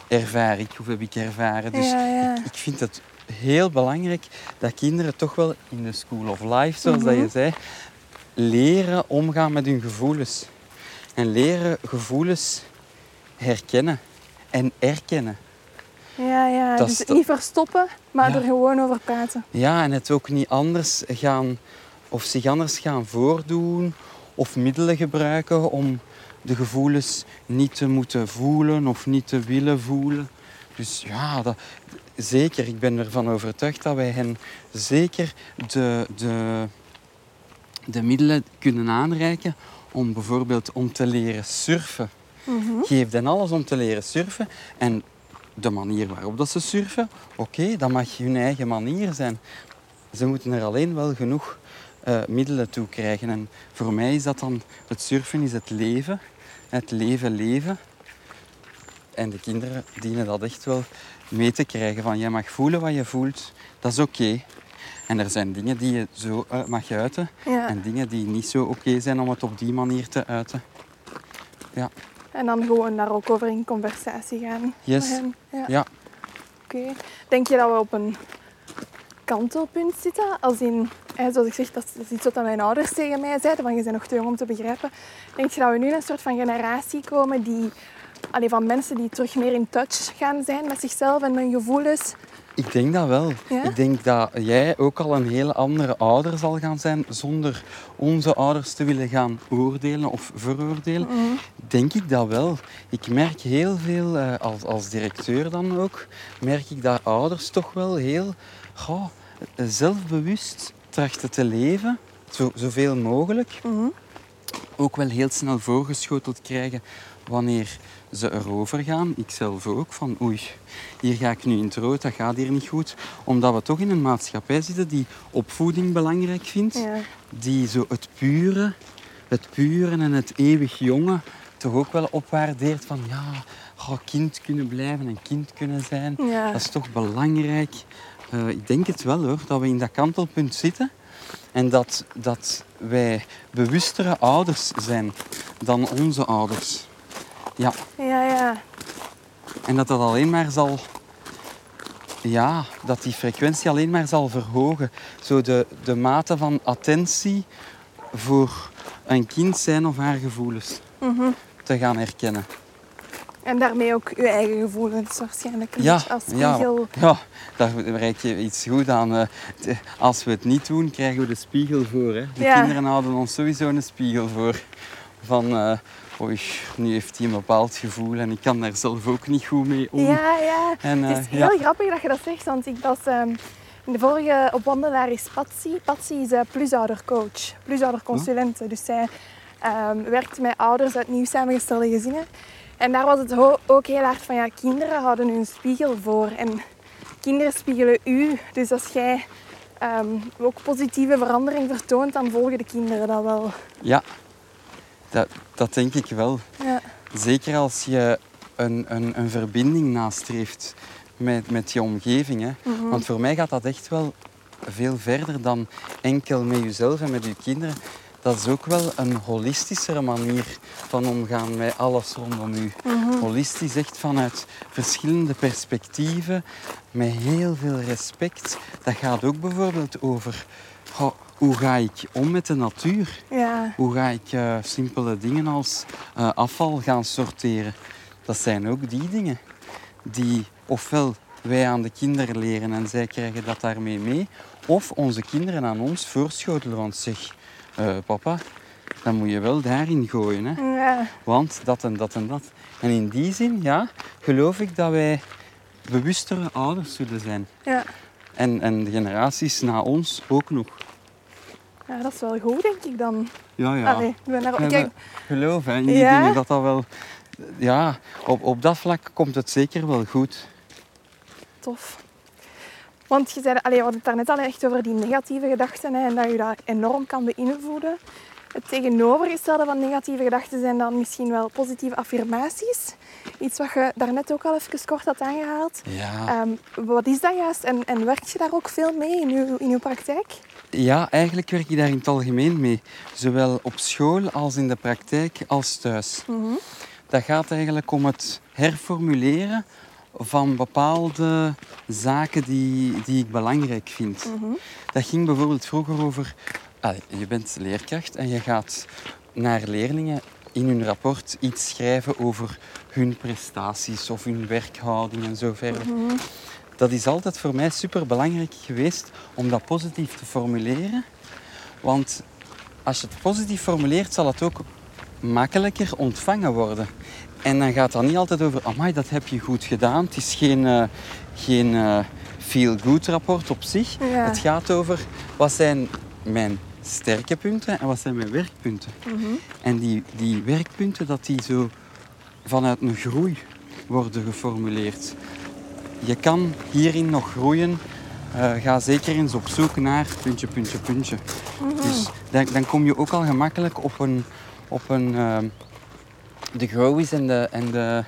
Ervaar ik, of heb ik ervaren. Dus Ja, ja. Ik, ik vind het heel belangrijk dat kinderen toch wel in de school of life, zoals dat je zei, leren omgaan met hun gevoelens. En leren gevoelens herkennen en erkennen. ja, ja. Dat Dus niet verstoppen, maar Ja. er gewoon over praten. Ja, en het ook niet anders gaan of zich anders gaan voordoen of middelen gebruiken om de gevoelens niet te moeten voelen of niet te willen voelen. Dus ja, dat, zeker. Ik ben ervan overtuigd dat wij hen zeker de, de, de middelen kunnen aanreiken om bijvoorbeeld om te leren surfen. Mhm. Geef hen alles om te leren surfen. En de manier waarop dat ze surfen, oké, dat mag hun eigen manier zijn. Ze moeten er alleen wel genoeg eh, middelen toe krijgen. En voor mij is dat dan, het surfen is het leven. Het leven leven. En de kinderen dienen dat echt wel mee te krijgen. Van, jij mag voelen wat je voelt, dat is oké. En er zijn dingen die je zo mag uiten. Ja. En dingen die niet zo oké zijn om het op die manier te uiten. Ja, En dan gewoon daar ook over in conversatie gaan. Yes. Ja. ja. Oké. Denk je dat we op een kantelpunt zitten? Als in, zoals ik zeg, dat is iets wat mijn ouders tegen mij zeiden, van je bent nog te jong om te begrijpen. Denk je dat we nu in een soort van generatie komen die, allee, van mensen die terug meer in touch gaan zijn met zichzelf en hun gevoelens? Ik denk dat wel. Ja? Ik denk dat jij ook al een hele andere ouder zal gaan zijn zonder onze ouders te willen gaan oordelen of veroordelen. Denk ik dat wel. Ik merk heel veel, eh, als, als directeur dan ook, merk ik dat ouders toch wel heel goh, zelfbewust trachten te leven, zo, zoveel mogelijk. Mhm. ook wel heel snel voorgeschoteld krijgen wanneer ze erover gaan. Ik zelf ook, van oei, hier ga ik nu in het rood, dat gaat hier niet goed. Omdat we toch in een maatschappij zitten die opvoeding belangrijk vindt. Ja. Die zo het pure, het pure en het eeuwig jonge toch ook wel opwaardeert van ja, oh, kind kunnen blijven en kind kunnen zijn. Ja. Dat is toch belangrijk. Eh, ik denk het wel hoor, dat we in dat kantelpunt zitten. En dat, dat wij bewustere ouders zijn dan onze ouders. Ja, Ja, ja. en dat dat alleen maar zal... Ja, dat die frequentie alleen maar zal verhogen. Zo de, de mate van attentie voor een kind zijn of haar gevoelens Mhm. te gaan herkennen. En daarmee ook je eigen gevoelens waarschijnlijk Ja, als ja, spiegel. ja, daar reik je iets goed aan. eh. t- Als we het niet doen, krijgen we de spiegel voor. Hè. De Ja. kinderen houden ons sowieso een spiegel voor. Van, eh, oei, nu heeft hij een bepaald gevoel en ik kan daar zelf ook niet goed mee om. Ja, ja. En, het eh, is ja. heel grappig dat je dat zegt, want ik was ehm, in de vorige op wandelaar is Patsy. Patsy is een plusoudercoach, plusouderconsulente. Dus zij ehm, werkt met ouders uit nieuw samengestelde gezinnen. En daar was het ook heel hard van, ja, kinderen houden hun spiegel voor. En kinderen spiegelen u. Dus als jij ehm, ook positieve verandering vertoont, dan volgen de kinderen dat wel. Ja, dat, dat denk ik wel. Ja. Zeker als je een, een, een verbinding nastreeft met, met je omgeving. Hè. Mhm. Want voor mij gaat dat echt wel veel verder dan enkel met jezelf en met je kinderen. Dat is ook wel een holistischere manier van omgaan met alles rondom u. Holistisch echt vanuit verschillende perspectieven, met heel veel respect. Dat gaat ook bijvoorbeeld over hoe ga ik om met de natuur? Ja. Hoe ga ik eh, simpele dingen als eh, afval gaan sorteren? Dat zijn ook die dingen die ofwel wij aan de kinderen leren en zij krijgen dat daarmee mee, of onze kinderen aan ons voorschotelen. Want zeg, eh, papa, dan moet je wel daarin gooien. Hè? Ja. Want dat en dat en dat. En in die zin, ja, geloof ik dat wij bewustere ouders zullen zijn. Ja. En, en de generaties na ons ook nog. ja, dat is wel goed, denk ik dan. Ja, ja. Allee, ik ben daar, kijk, geloof hè, in die Ja? dingen dat dat wel... Ja, op, op dat vlak komt het zeker wel goed. Tof. Want je zei, allee, we hadden het daarnet al echt over die negatieve gedachten hè, en dat je dat enorm kan beïnvloeden. Het tegenovergestelde van negatieve gedachten zijn dan misschien wel positieve affirmaties. Iets wat je daarnet ook al even kort had aangehaald. Ja. Ehm, wat is dat juist en, en werk je daar ook veel mee in je, in uw praktijk? Ja, eigenlijk werk ik daar in het algemeen mee. Zowel op school als in de praktijk als thuis. Dat gaat eigenlijk om het herformuleren van bepaalde zaken die, die ik belangrijk vind. Dat ging bijvoorbeeld vroeger over... Je bent leerkracht en je gaat naar leerlingen in hun rapport iets schrijven over hun prestaties of hun werkhouding en zo verder. Dat is altijd voor mij super belangrijk geweest om dat positief te formuleren. Want als je het positief formuleert, zal het ook makkelijker ontvangen worden. En dan gaat dat niet altijd over, amai, dat heb je goed gedaan. Het is geen, eh, geen eh, feel-good rapport op zich. Ja. Het gaat over, wat zijn mijn sterke punten en wat zijn mijn werkpunten. En die, die werkpunten, dat die zo vanuit een groei worden geformuleerd. Je kan hierin nog groeien. Eh, ga zeker eens op zoek naar puntje, puntje, puntje. Dus dan, dan kom je ook al gemakkelijk op een, op een de growies en de, en de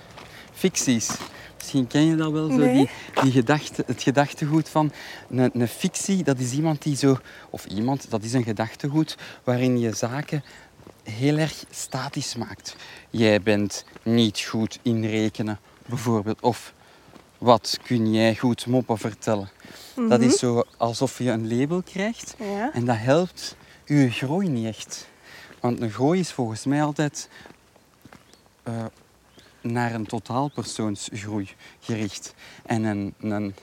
ficties. Misschien ken je dat wel, zo, Nee. die, die gedachte, het gedachtegoed van een, een fictie. Dat is iemand die zo, of iemand, dat is een gedachtegoed waarin je zaken heel erg statisch maakt. Jij bent niet goed in rekenen, bijvoorbeeld. Of wat kun jij goed moppen vertellen? Dat is zo alsof je een label krijgt Ja. en dat helpt je groei niet echt. Want een groei is volgens mij altijd eh, naar een totaalpersoonsgroei gericht. En een, een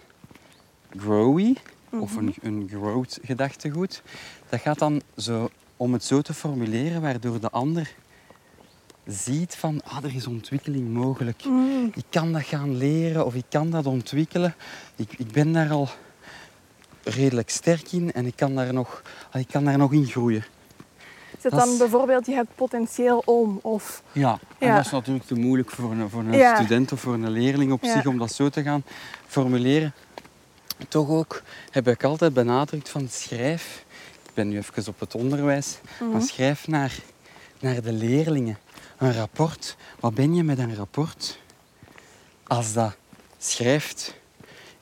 growy, of een, een growth gedachtegoed, dat gaat dan zo, om het zo te formuleren, waardoor de ander ziet van, ah, er is ontwikkeling mogelijk. Ik kan dat gaan leren of ik kan dat ontwikkelen. Ik, ik ben daar al redelijk sterk in en ik kan daar nog, ah, ik kan daar nog in groeien. Zet Dat dan bijvoorbeeld, je hebt potentieel om of... Ja, en dat is natuurlijk te moeilijk voor een, voor een Ja. student of voor een leerling op Ja. zich om dat zo te gaan formuleren. Toch ook heb ik altijd benadrukt van schrijf, ik ben nu even op het onderwijs, maar schrijf naar, naar de leerlingen een rapport. Wat ben je met een rapport? Als dat schrijft,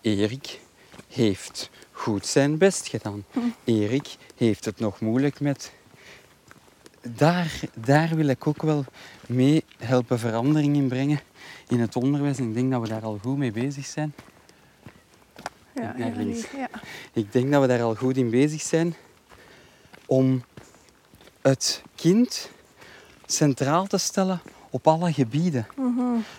Erik heeft goed zijn best gedaan. Erik heeft het nog moeilijk met daar, daar wil ik ook wel mee helpen verandering in brengen in het onderwijs. En ik denk dat we daar al goed mee bezig zijn. Ja. Ik denk dat we daar al goed in bezig zijn om het kind centraal te stellen op alle gebieden.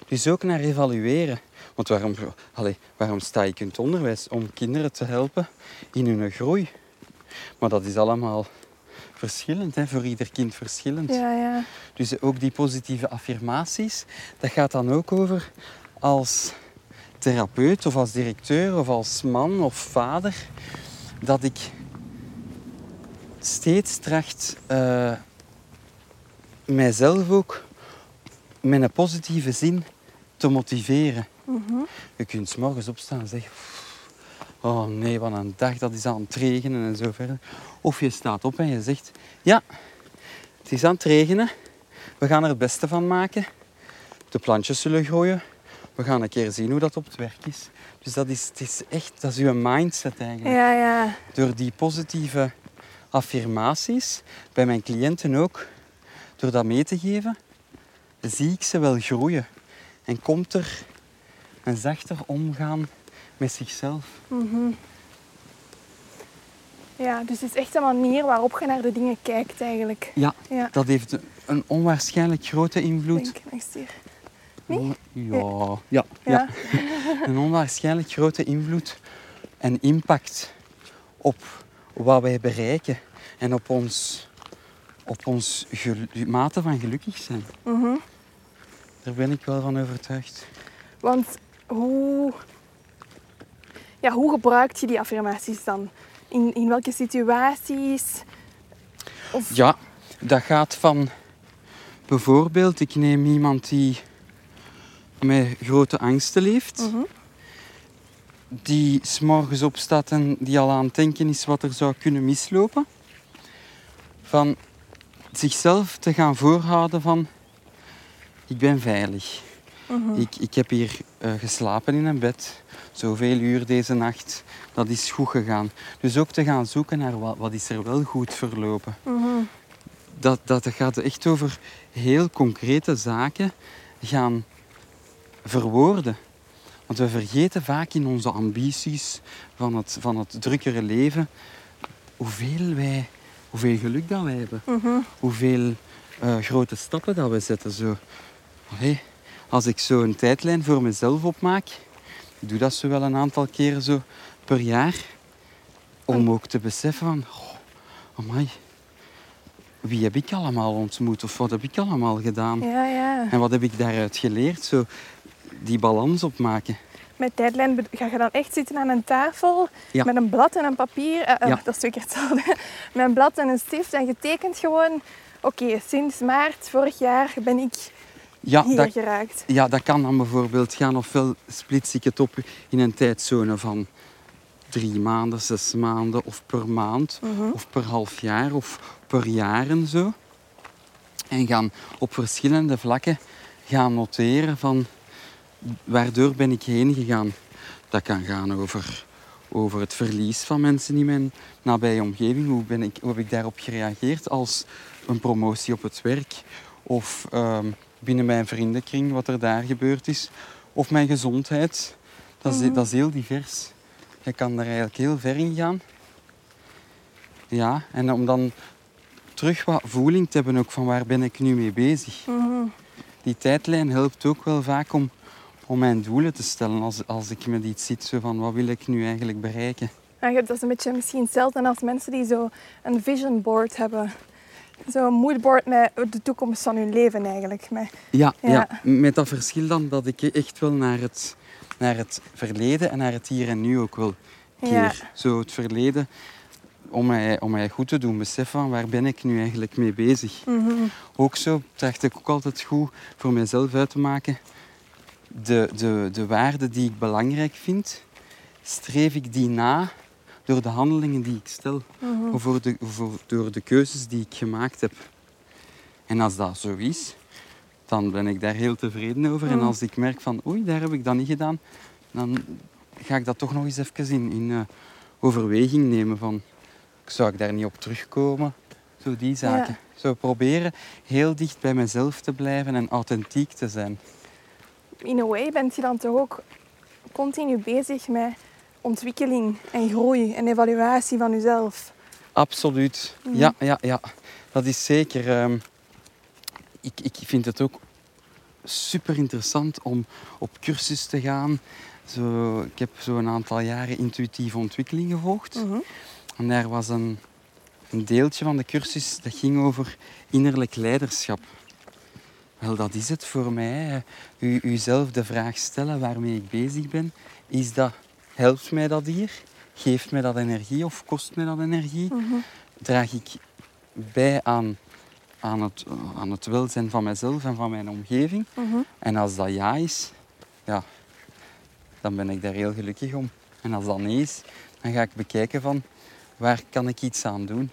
Dus ook naar evalueren. Want waarom, allee, waarom sta ik in het onderwijs? Om kinderen te helpen in hun groei. Maar dat is allemaal verschillend, hè? voor ieder kind verschillend. Ja, ja. Dus ook die positieve affirmaties, dat gaat dan ook over als therapeut of als directeur of als man of vader, dat ik steeds tracht eh, mijzelf ook met een positieve zin te motiveren. Je kunt 's morgens opstaan en zeggen, oh nee, wat een dag, dat is aan het regenen en zo verder. Of je staat op en je zegt, ja, het is aan het regenen. We gaan er het beste van maken. De plantjes zullen groeien. We gaan een keer zien hoe dat op het werk is. Dus dat is, het is echt, dat is uw mindset eigenlijk. Ja, ja. Door die positieve affirmaties, bij mijn cliënten ook, door dat mee te geven, zie ik ze wel groeien. En komt er een zachter omgaan met zichzelf. Ja, dus het is echt een manier waarop je naar de dingen kijkt eigenlijk. Ja, Ja. dat heeft een onwaarschijnlijk grote invloed. Denk, hier. On- Ja, ja, Ja. Een onwaarschijnlijk grote invloed en impact op wat wij bereiken en op ons, op ons mate van gelukkig zijn. Mhm. Daar ben ik wel van overtuigd. Want hoe, ja, hoe gebruik je die affirmaties dan? In, in welke situaties? Of, Ja, dat gaat van bijvoorbeeld, ik neem iemand die met grote angsten leeft, Mhm. die s'morgens opstaat en die al aan het denken is wat er zou kunnen mislopen. Van zichzelf te gaan voorhouden van ik ben veilig. Ik, ik heb hier eh, geslapen in een bed, zoveel uur deze nacht. Dat is goed gegaan. Dus ook te gaan zoeken naar wat, wat is er wel goed verlopen. Dat, dat gaat echt over heel concrete zaken gaan verwoorden. Want we vergeten vaak in onze ambities van het, van het drukkere leven hoeveel, wij, hoeveel geluk dat wij hebben. Hoeveel eh, grote stappen dat we zetten. Zo. Allee, als ik zo een tijdlijn voor mezelf opmaak, ik doe dat zo wel een aantal keren zo per jaar, om ook te beseffen van, oh, amai, wie heb ik allemaal ontmoet of wat heb ik allemaal gedaan? Ja, ja. En wat heb ik daaruit geleerd? Zo die balans opmaken. Met tijdlijn ga je dan echt zitten aan een tafel Ja. met een blad en een papier. Ja. Dat is twee keer hetzelfde. Met een blad en een stift en je tekent gewoon... Oké, sinds maart vorig jaar ben ik Ja, hier dat, geraakt. ja, dat kan dan bijvoorbeeld gaan. Ofwel splits ik het op in een tijdzone van drie maanden, zes maanden of per maand. Of per half jaar of per jaar en zo. En gaan op verschillende vlakken gaan noteren van waardoor ben ik heen gegaan. Dat kan gaan over, over het verlies van mensen in mijn nabije omgeving. Hoe, ben ik, hoe heb ik daarop gereageerd als een promotie op het werk? Of ehm, binnen mijn vriendenkring, wat er daar gebeurd is. Of mijn gezondheid. Dat is, dat is heel divers. Je kan er eigenlijk heel ver in gaan. Ja, en om dan terug wat voeling te hebben ook van waar ben ik nu mee bezig. Die tijdlijn helpt ook wel vaak om, om mijn doelen te stellen als, als ik met iets zit. Zo van wat wil ik nu eigenlijk bereiken. Je- dat is een beetje misschien hetzelfde als mensen die zo een vision board hebben. Zo'n moodboard met de toekomst van hun leven eigenlijk. Met, Ja, Ja. ja. met dat verschil dan dat ik echt wel naar het, naar het verleden en naar het hier en nu ook wel keer. Ja. Zo het verleden, om mij, om mij goed te doen beseffen van waar ben ik nu eigenlijk mee bezig. Ook zo tracht ik ook altijd goed voor mezelf uit te maken. De, de, de waarden die ik belangrijk vind, streef ik die na door de handelingen die ik stel. Of voor de, voor, door de keuzes die ik gemaakt heb. En als dat zo is, dan ben ik daar heel tevreden over. En als ik merk van, oei, daar heb ik dat niet gedaan, dan ga ik dat toch nog eens even in, in eh, overweging nemen. Van, zou ik daar niet op terugkomen? Zo die zaken. Zo proberen heel dicht bij mezelf te blijven en authentiek te zijn. in a way bent je dan toch ook continu bezig met ontwikkeling en groei en evaluatie van jezelf. Absoluut. Ja, ja, ja. Dat is zeker. ehm, ik, ik vind het ook super interessant om op cursus te gaan. Zo, ik heb zo een aantal jaren intuïtieve ontwikkeling gevolgd. En daar was een, een deeltje van de cursus dat ging over innerlijk leiderschap. Wel, dat is het voor mij. U, uzelf de vraag stellen waarmee ik bezig ben. Is dat, helpt mij dat hier? Geeft mij dat energie of kost mij dat energie? Draag ik bij aan, aan, het, aan het welzijn van mezelf en van mijn omgeving? En als dat ja is, ja, dan ben ik daar heel gelukkig om. En als dat nee is, dan ga ik bekijken van waar kan ik iets aan doen.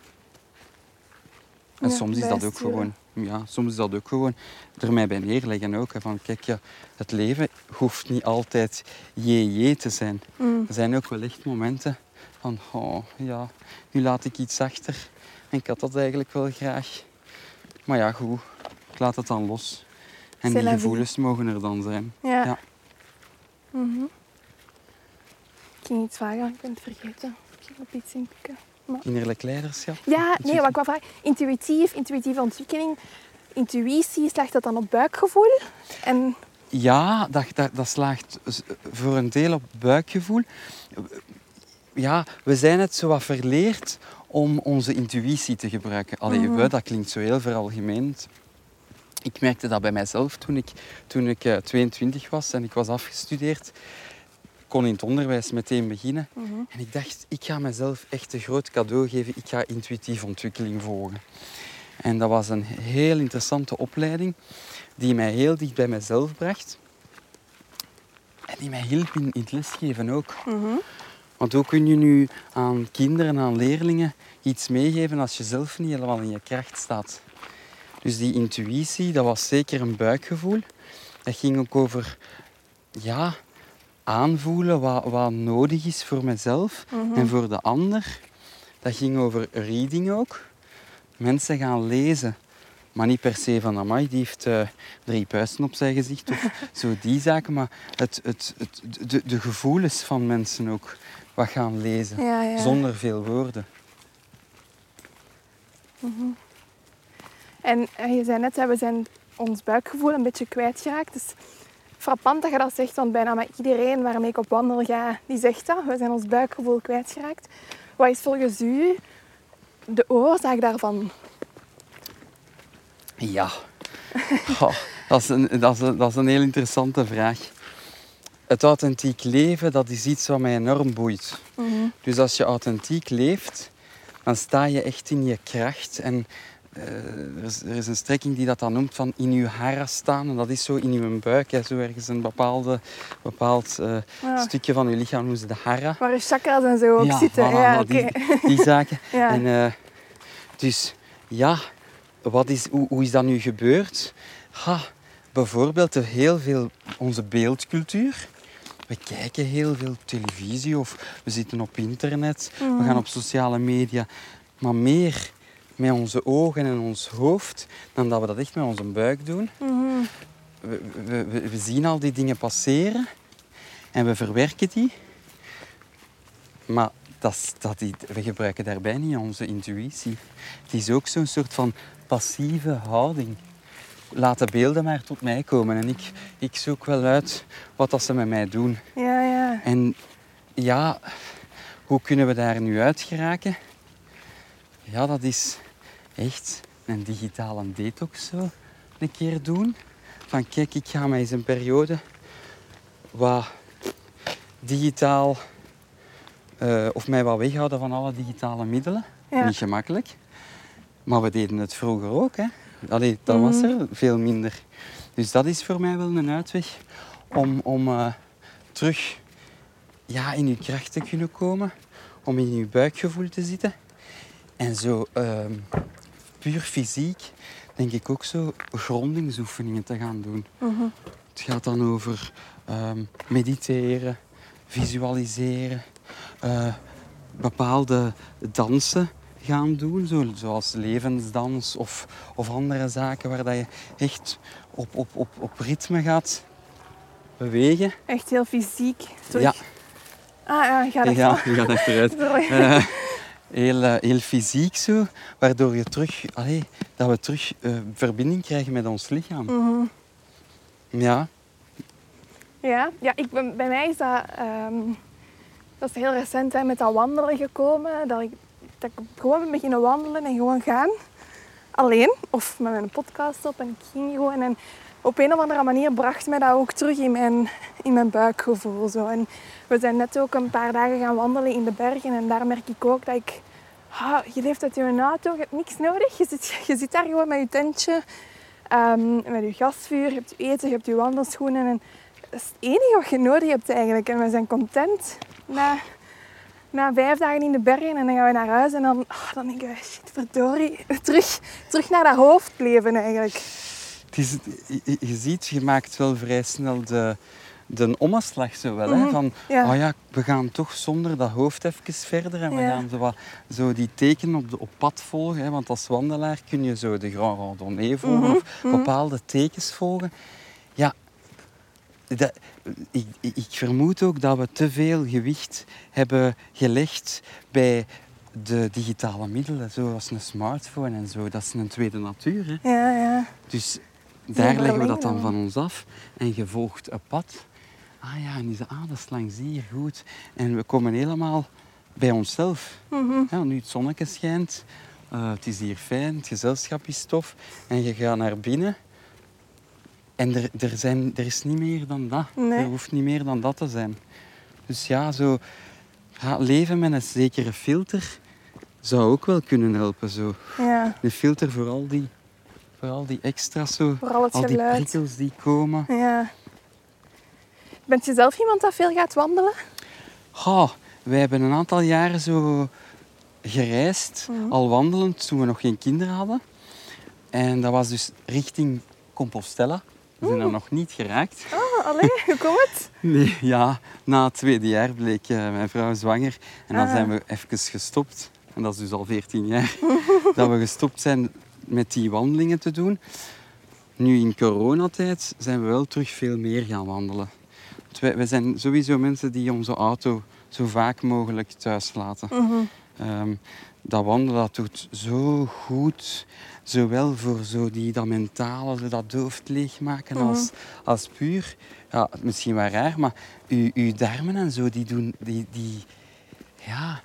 En Ja, soms is dat ook gewoon, ja, soms is dat ook gewoon er mij bij neerleggen ook. hè, Van kijk, ja, het leven hoeft niet altijd jee te zijn. Er zijn ook wel echt momenten van, oh ja, nu laat ik iets achter. En ik had dat eigenlijk wel graag. Maar ja, goed, ik laat het dan los. En die gevoelens mogen er dan zijn. Ja. Ja. Mhm. Ik ging iets vragen, ik ben het vergeten. Ik ging op iets inpikken. Maar... Innerlijk leiderschap. Ja, nee, wat ik wou vragen. Intuïtief, intuïtieve ontwikkeling. Intuïtie, slaagt dat dan op buikgevoel? En Ja, dat, dat, dat slaagt voor een deel op buikgevoel. Ja, we zijn het zo wat verleerd om onze intuïtie te gebruiken. Allee, we, dat klinkt zo heel veralgemeend. Ik merkte dat bij mijzelf toen ik, toen ik eh, 22 was en ik was afgestudeerd. Ik kon in het onderwijs meteen beginnen. En ik dacht, ik ga mezelf echt een groot cadeau geven. Ik ga intuïtieve ontwikkeling volgen. En dat was een heel interessante opleiding die mij heel dicht bij mezelf bracht. En die mij hielp in, in het lesgeven ook. Want hoe kun je nu aan kinderen, aan leerlingen iets meegeven als je zelf niet helemaal in je kracht staat? Dus die intuïtie, dat was zeker een buikgevoel. Dat ging ook over ja, aanvoelen wat, wat nodig is voor mezelf en voor de ander. Dat ging over reading ook. Mensen gaan lezen. Maar niet per se van, amai, die heeft eh, drie puisten op zijn gezicht of zo die zaken. Maar het, het, het, de, de gevoelens van mensen ook wat gaan lezen. Ja, ja. Zonder veel woorden. En eh, je zei net, we zijn ons buikgevoel een beetje kwijtgeraakt. Is frappant dat je dat zegt, want bijna maar iedereen waarmee ik op wandel ga, die zegt dat. We zijn ons buikgevoel kwijtgeraakt. Wat is volgens u de oorzaak daarvan? Ja, dat, is een, dat, is een, dat is een heel interessante vraag. Het authentiek leven, dat is iets wat mij enorm boeit. Dus als je authentiek leeft, dan sta je echt in je kracht. En er, is, er is een strekking die dat dan noemt van in je hara staan. En dat is zo in je buik, hè, zo ergens een bepaalde, bepaald eh, Ja. stukje van je lichaam noemen ze de hara. Waar je chakras en zo ook ja, zitten. voilà, ja, die, die zaken. Ja. En, eh, dus ja, wat is, hoe, hoe is dat nu gebeurd? Ha, bijvoorbeeld er heel veel onze beeldcultuur. We kijken heel veel televisie of we zitten op internet, we gaan op sociale media. Maar meer met onze ogen en ons hoofd dan dat we dat echt met onze buik doen. Mhm. We, we, we, we zien al die dingen passeren en we verwerken die. Maar dat, dat die, we gebruiken daarbij niet onze intuïtie. Het is ook zo'n soort van passieve houding. Laat de beelden maar tot mij komen en ik, ik zoek wel uit wat dat ze met mij doen. Ja, ja. En ja, hoe kunnen we daar nu uit geraken? Ja, dat is echt een digitale detox zo een keer doen. Van kijk, ik ga mij eens een periode wat digitaal eh, of mij wat weghouden van alle digitale middelen. Ja. Niet gemakkelijk. Maar we deden het vroeger ook. Hè. Allee, dat was er veel minder. Dus dat is voor mij wel een uitweg om, om eh, terug ja, in je kracht te kunnen komen. Om in je buikgevoel te zitten. En zo ehm, puur fysiek denk ik ook zo grondingsoefeningen te gaan doen. Het gaat dan over ehm, mediteren, visualiseren, eh, bepaalde dansen gaan doen, zo, zoals levensdans of, of andere zaken waar dat je echt op, op, op, op ritme gaat bewegen. Echt heel fysiek. Terug. Ja, Ah ja, je gaat ja, je gaat achteruit. Eh, heel, heel fysiek zo, waardoor je terug, allee, dat we terug eh, verbinding krijgen met ons lichaam. Mhm. Ja, Ja, ja ik ben, bij mij is dat, ehm, dat is heel recent hè, met dat wandelen gekomen. Dat ik, dat ik gewoon ben beginnen wandelen en gewoon gaan. Alleen, of met mijn podcast op en ik ging gewoon. En op een of andere manier bracht mij dat ook terug in mijn, in mijn buikgevoel. Zo. En we zijn net ook een paar dagen gaan wandelen in de bergen en daar merk ik ook dat ik... ah, je leeft uit je auto, je hebt niks nodig. Je zit, je zit daar gewoon met je tentje, ehm, met je gasvuur, je hebt je eten, je hebt je wandelschoenen. En dat is het enige wat je nodig hebt eigenlijk. En we zijn content na, na vijf dagen in de bergen en dan gaan we naar huis en dan, ah, dan denken we, shit, verdorie, terug, terug naar dat hoofdleven eigenlijk. Het is, je, je ziet, je maakt wel vrij snel de, de omslag zo wel. Hè? Mhm, Van, ja. oh ja, we gaan toch zonder dat hoofd even verder en we Ja. gaan zo, wat, zo die teken op, de, op pad volgen. Hè? Want als wandelaar kun je zo de Grand Randonnée volgen Mhm, of bepaalde tekens volgen. Ja, dat, ik, ik ik vermoed ook dat we te veel gewicht hebben gelegd bij de digitale middelen, zoals een smartphone en zo. Dat is een tweede natuur. Hè? Ja, ja. Dus daar leggen we dat dan van ons af en je volgt een pad. Ah ja, en is dat is langs hier, goed. En we komen helemaal bij onszelf. Mhm. Ja, nu het zonnetje schijnt, eh, het is hier fijn, het gezelschap is tof. En je gaat naar binnen. En er, er, zijn, er is niet meer dan dat. Nee. Er hoeft niet meer dan dat te zijn. Dus ja, zo ja, leven met een zekere filter zou ook wel kunnen helpen. Zo. ja. Een filter voor al die, voor al die extra's, zo. Vooral het al die geluid. prikkels die komen. Ja. Bent je zelf iemand dat veel gaat wandelen? Goh, wij hebben een aantal jaren zo gereisd, Mhm. al wandelend, toen we nog geen kinderen hadden. En dat was dus richting Compostela. We zijn er nog niet geraakt. Oh, allee, hoe komt het? Nee, ja, na het tweede jaar bleek eh, mijn vrouw zwanger. En dan Ah. zijn we even gestopt. En dat is dus al 14 jaar. dat we gestopt zijn met die wandelingen te doen. Nu in coronatijd zijn we wel terug veel meer gaan wandelen. Want wij, wij zijn sowieso mensen die onze auto zo vaak mogelijk thuis laten. Mhm. Ehm, dat wandelen dat doet zo goed. Zowel voor zo die, dat mentale, dat hoofd leegmaken, als, als puur. Ja, misschien wel raar, maar uw, uw darmen en zo, die doen... Die, die, ja,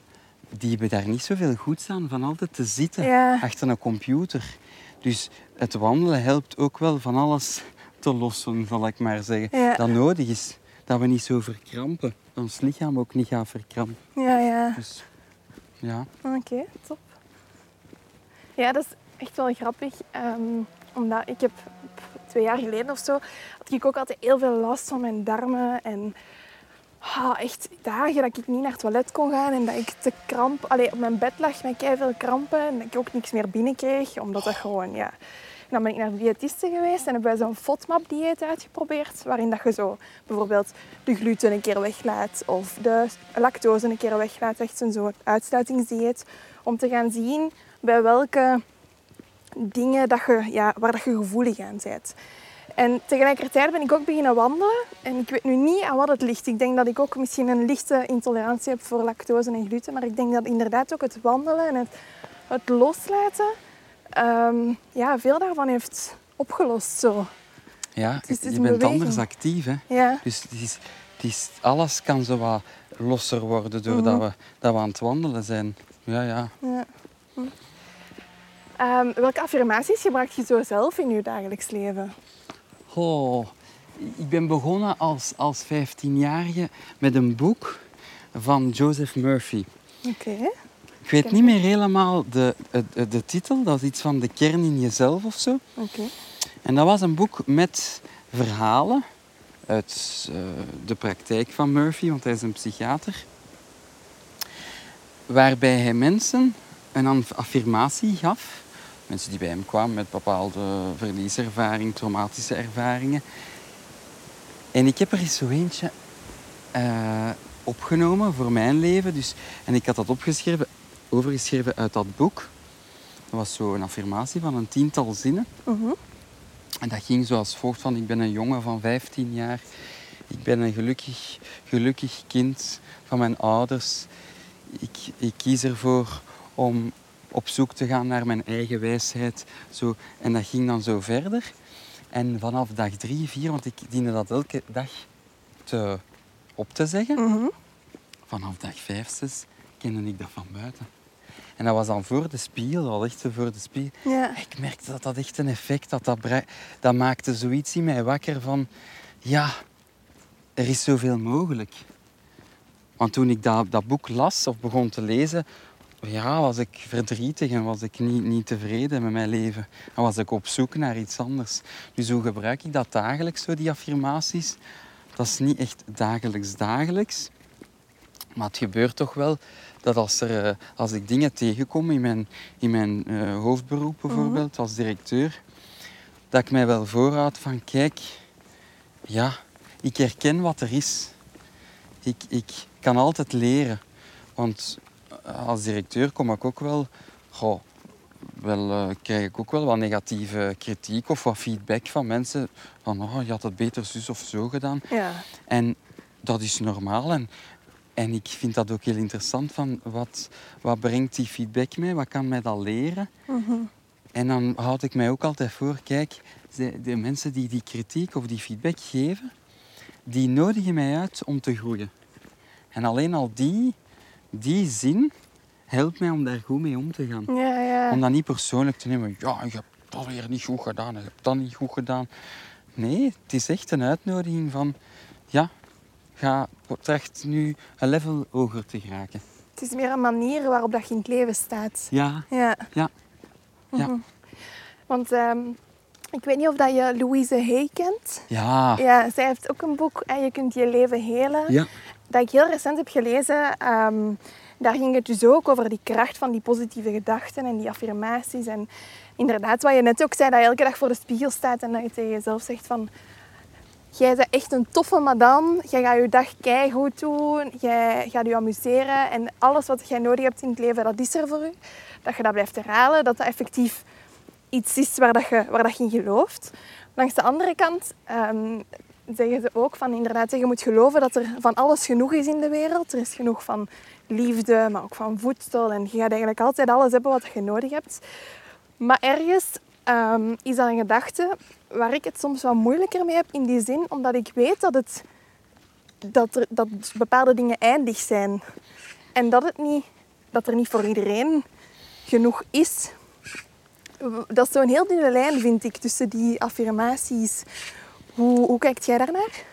die hebben daar niet zoveel goeds aan van altijd te zitten Ja. achter een computer. Dus het wandelen helpt ook wel van alles te lossen, zal ik maar zeggen. Ja. Dat nodig is. Dat we niet zo verkrampen. Ons lichaam ook niet gaat verkrampen. Ja, ja. Dus ja. Oké, top. Ja, dat is echt wel grappig. ehm, omdat ik heb twee jaar geleden of zo, had ik ook altijd heel veel last van mijn darmen. En ah, echt dagen dat ik niet naar het toilet kon gaan en dat ik te kramp, allee, op mijn bed lag met veel krampen en dat ik ook niks meer binnenkreeg. Omdat dat gewoon, ja... Dan ben ik naar de diëtiste geweest en hebben wij zo'n FODMAP-dieet uitgeprobeerd. Waarin dat je zo bijvoorbeeld de gluten een keer weglaat of de lactose een keer weglaat. Echt zo'n soort uitsluitingsdieet. Om te gaan zien bij welke dingen dat je, ja, waar dat je gevoelig aan bent. En tegelijkertijd ben ik ook beginnen wandelen. En ik weet nu niet aan wat het ligt. Ik denk dat ik ook misschien een lichte intolerantie heb voor lactose en gluten. Maar ik denk dat inderdaad ook het wandelen en het, het loslaten... ehm, ja, veel daarvan heeft opgelost. Zo. Ja, je bent beweging. anders actief. Hè? Ja. Dus het is, het is, alles kan zo wat losser worden doordat Mhm. we, dat we aan het wandelen zijn. Ja, ja. ja. Hm. Ehm, welke affirmaties gebruik je zo zelf in je dagelijks leven? Oh, ik ben begonnen als, als 15-jarige met een boek van Joseph Murphy. Oké. Ik weet niet meer helemaal de, de, de titel, dat is iets van de kern in jezelf of zo. Oké. En dat was een boek met verhalen uit eh, de praktijk van Murphy, want hij is een psychiater. Waarbij hij mensen een aff- affirmatie gaf. Mensen die bij hem kwamen met bepaalde verlieservaring, traumatische ervaringen. En ik heb er eens zo eentje eh, opgenomen voor mijn leven. Dus, en ik had dat opgeschreven, overgeschreven uit dat boek. Dat was zo een affirmatie van een tiental zinnen. Mhm. En dat ging zoals volgt van, ik ben een jongen van 15 jaar. Ik ben een gelukkig, gelukkig kind van mijn ouders. Ik, ik kies ervoor om op zoek te gaan naar mijn eigen wijsheid. Zo. En dat ging dan zo verder. En vanaf dag drie, vier, want ik diende dat elke dag te, op te zeggen. Mhm. Vanaf dag vijf, zes kende ik dat van buiten. En dat was dan voor de spiegel, al echt voor de spiegel. Ja. Ik merkte dat dat echt een effect had. Dat, brei- dat maakte zoiets in mij wakker van... Ja, er is zoveel mogelijk. Want toen ik dat, dat boek las of begon te lezen... Ja, was ik verdrietig en was ik niet, niet tevreden met mijn leven. En was ik op zoek naar iets anders. Dus hoe gebruik ik dat dagelijks, zo die affirmaties? Dat is niet echt dagelijks dagelijks. Maar het gebeurt toch wel dat als, er, eh, als ik dingen tegenkom in mijn, in mijn eh, hoofdberoep bijvoorbeeld, als directeur, dat ik mij wel voorhoud van kijk, ja, ik herken wat er is. Ik, ik kan altijd leren. Want als directeur kom ik ook wel, goh, wel eh, krijg ik ook wel wat negatieve kritiek of wat feedback van mensen. Van, oh, je had het beter zus of zo gedaan. Ja. En dat is normaal. En, en ik vind dat ook heel interessant. Van wat, wat brengt die feedback mee? Wat kan mij dat leren? Mhm. En dan houd ik mij ook altijd voor, kijk, de, de mensen die die kritiek of die feedback geven, die nodigen mij uit om te groeien. En alleen al die, die zin helpt mij om daar goed mee om te gaan. Ja, ja. Om dat niet persoonlijk te nemen. Ja, je hebt dat weer niet goed gedaan. Je hebt dat niet goed gedaan. Nee, het is echt een uitnodiging van... Ja, ga tracht nu een level hoger te geraken. Het is meer een manier waarop dat je in het leven staat. Ja, Ja. ja, ja. Mhm. Want ehm, ik weet niet of dat je Louise Hay kent. Ja, Ja, zij heeft ook een boek, en Je kunt je leven helen. ja. Dat ik heel recent heb gelezen. Ehm, daar ging het dus ook over die kracht van die positieve gedachten en die affirmaties. En inderdaad, wat je net ook zei, dat je elke dag voor de spiegel staat en dat je tegen jezelf zegt van... Jij bent echt een toffe madame. Jij gaat je dag goed doen. Jij gaat je amuseren. En alles wat jij nodig hebt in het leven, dat is er voor u. Dat je dat blijft herhalen. Dat dat effectief iets is waar, dat je, waar dat je in gelooft. Langs de andere kant ehm, zeggen ze ook van inderdaad, je moet geloven dat er van alles genoeg is in de wereld. Er is genoeg van liefde, maar ook van voedsel. En je gaat eigenlijk altijd alles hebben wat je nodig hebt. Maar ergens ehm, is dat een gedachte waar ik het soms wat moeilijker mee heb in die zin, omdat ik weet dat, het, dat, er, dat bepaalde dingen eindig zijn. En dat, het niet, dat er niet voor iedereen genoeg is. Dat is zo'n heel dunne lijn, vind ik, tussen die affirmaties. Hoe, hoe kijkt jij daarnaar?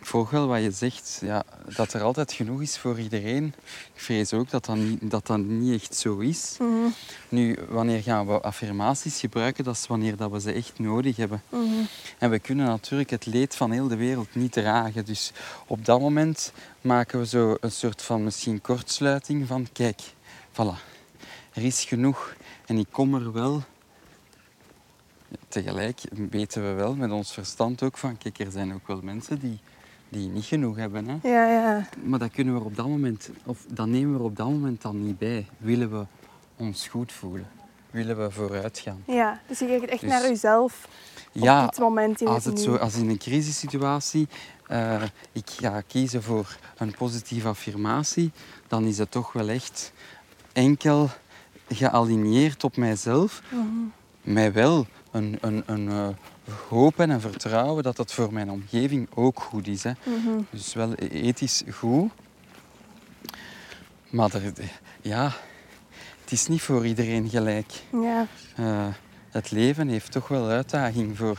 Ik volg wel wat je zegt, ja, dat er altijd genoeg is voor iedereen. Ik vrees ook dat dat niet, dat dat niet echt zo is. Mhm. Nu, wanneer gaan we affirmaties gebruiken? Dat is wanneer dat we ze echt nodig hebben. Mhm. En we kunnen natuurlijk het leed van heel de wereld niet dragen. Dus op dat moment maken we zo een soort van misschien kortsluiting van kijk, voilà, er is genoeg en ik kom er wel. Tegelijk weten we wel met ons verstand ook van kijk, er zijn ook wel mensen die, die niet genoeg hebben. Hè? Ja, ja. Maar dat kunnen we op dat moment, of dat nemen we op dat moment dan niet bij. Willen we ons goed voelen? Willen we vooruit gaan? ja. Dus je kijkt echt Dus- naar jezelf Ja, op dit moment in als, het het nu. zo, als in een crisissituatie eh, ik ga kiezen voor een positieve affirmatie, dan is het toch wel echt enkel gealigneerd op mijzelf. Mhm. Mij wel een, een, een eh, hoop en een vertrouwen dat het voor mijn omgeving ook goed is. Hè. Mhm. Dus wel ethisch goed. Maar er, ja, het is niet voor iedereen gelijk. Ja. Eh, het leven heeft toch wel uitdaging voor,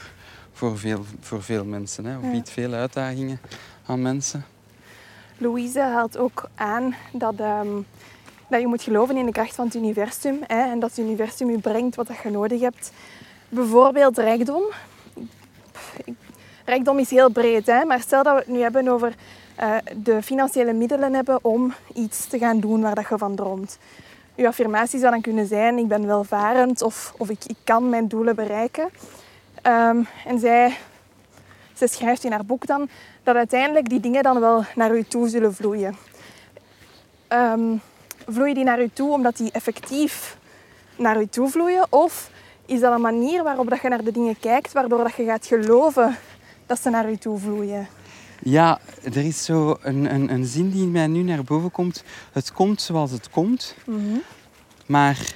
voor, veel, voor veel mensen. Hè. Of Ja. biedt veel uitdagingen aan mensen. Louise haalt ook aan dat, ehm, dat je moet geloven in de kracht van het universum. Hè, en dat het universum je brengt wat dat je nodig hebt. Bijvoorbeeld rijkdom. Rijkdom is heel breed, hè, maar stel dat we het nu hebben over eh, de financiële middelen hebben om iets te gaan doen waar dat je van droomt. Je affirmatie zou dan kunnen zijn, ik ben welvarend of, of ik, ik kan mijn doelen bereiken. Ehm, en zij, zij schrijft in haar boek dan dat uiteindelijk die dingen dan wel naar u toe zullen vloeien. Ehm, vloeien die naar u toe omdat die effectief naar u toe vloeien? Of is dat een manier waarop dat je naar de dingen kijkt, waardoor dat je gaat geloven dat ze naar u toe vloeien? Ja, er is zo een, een, een zin die in mij nu naar boven komt. Het komt zoals het komt, Mhm. maar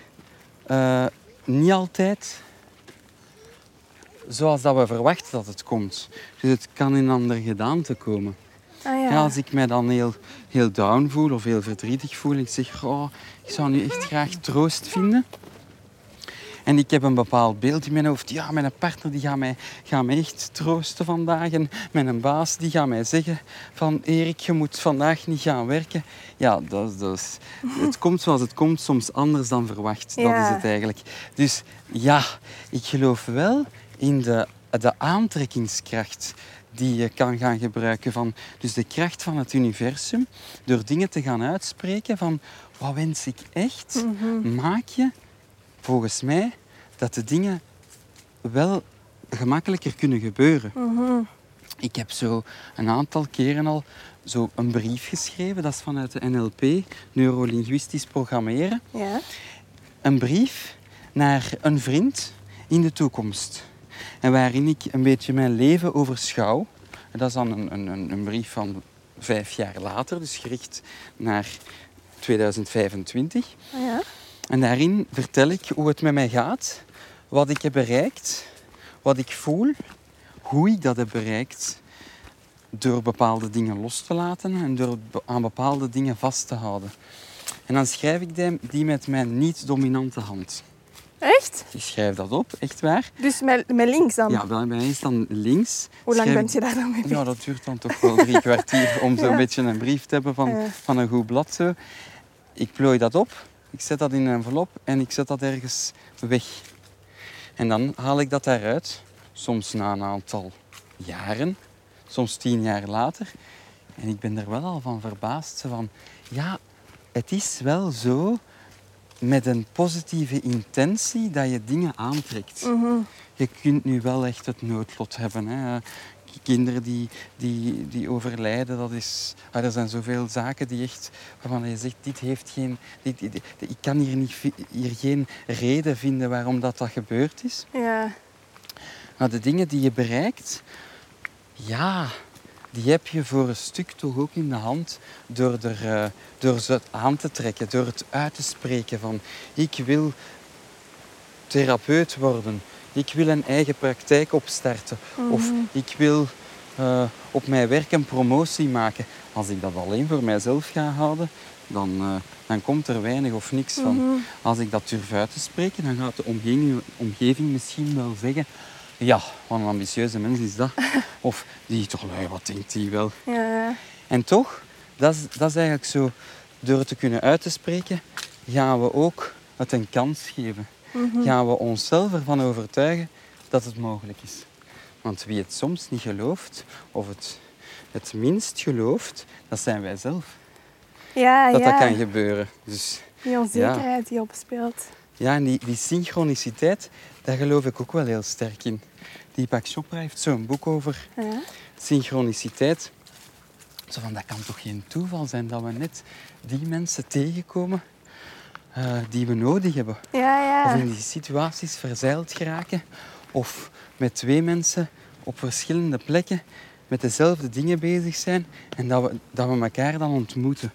eh, niet altijd zoals dat we verwachten dat het komt. Dus het kan in een andere gedaante komen. Ah ja. Ja, als ik mij dan heel, heel down voel of heel verdrietig voel, ik zeg, oh, ik zou nu echt graag troost vinden. En ik heb een bepaald beeld in mijn hoofd. Ja, mijn partner die gaat mij, gaat mij echt troosten vandaag. En mijn baas die gaat mij zeggen van Erik, je moet vandaag niet gaan werken. Ja, dat, dat is, het komt zoals het komt, soms anders dan verwacht. Dat Ja. is het eigenlijk. Dus ja, ik geloof wel in de, de aantrekkingskracht die je kan gaan gebruiken. Van, dus de kracht van het universum, door dingen te gaan uitspreken van wat wens ik echt, maak je volgens mij dat de dingen wel gemakkelijker kunnen gebeuren. Mhm. Ik heb zo een aantal keren al zo een brief geschreven, dat is vanuit de NLP, neurolinguistisch programmeren. Ja. Een brief naar een vriend in de toekomst. En waarin ik een beetje mijn leven overschouw. En dat is dan een, een, een brief van vijf jaar later, dus gericht naar 2025. Ah ja. En daarin vertel ik hoe het met mij gaat, wat ik heb bereikt, wat ik voel, hoe ik dat heb bereikt. Door bepaalde dingen los te laten en door aan bepaalde dingen vast te houden. En dan schrijf ik die, die met mijn niet-dominante hand. Echt? Ik schrijf dat op, echt waar. Dus met, met links dan? Ja, bij mij is dan links. Hoe lang schrijf ben je daar dan mee bezig? Ja, dat duurt dan toch wel drie kwartier om zo'n Ja. beetje een brief te hebben van, Ja. van een goed blad. Zo. Ik plooi dat op, ik zet dat in een envelop en ik zet dat ergens weg. En dan haal ik dat daaruit, soms na een aantal jaren, soms tien jaar later. En ik ben er wel al van verbaasd. Van, ja, het is wel zo met een positieve intentie dat je dingen aantrekt. Mhm. Je kunt nu wel echt het noodlot hebben. Hè. Kinderen die, die, die overlijden, dat is, ah, er zijn zoveel zaken die echt, waarvan je zegt, dit heeft geen, dit, dit- dit- ik kan hier, niet, hier geen reden vinden waarom dat, dat gebeurd is. Ja. Maar de dingen die je bereikt, ja, die heb je voor een stuk toch ook in de hand door, er, eh, door ze aan te trekken, door het uit te spreken van ik wil therapeut worden, ik wil een eigen praktijk opstarten of ik wil eh, op mijn werk een promotie maken. Als ik dat alleen voor mijzelf ga houden, dan, eh, dan komt er weinig of niks van. Als ik dat durf uit te spreken, dan gaat de omgeving, omgeving misschien wel zeggen ja, wat een ambitieuze mens is dat. Of die toch, wat denkt die wel? Ja, ja. En toch, dat is, dat is eigenlijk zo, door het te kunnen uit te spreken, gaan we ook het een kans geven. Gaan we onszelf ervan overtuigen dat het mogelijk is. Want wie het soms niet gelooft, of het het minst gelooft, dat zijn wij zelf. ja, Dat ja. dat kan gebeuren. Dus Die onzekerheid die opspeelt. ja, en die, die synchroniciteit, daar geloof ik ook wel heel sterk in. Deepak Chopra heeft zo'n boek over Ja. synchroniciteit. Zo van, dat kan toch geen toeval zijn dat we net die mensen tegenkomen eh, die we nodig hebben. Ja, ja. Of in die situaties verzeild geraken. Of met twee mensen op verschillende plekken met dezelfde dingen bezig zijn. En dat we, dat we elkaar dan ontmoeten.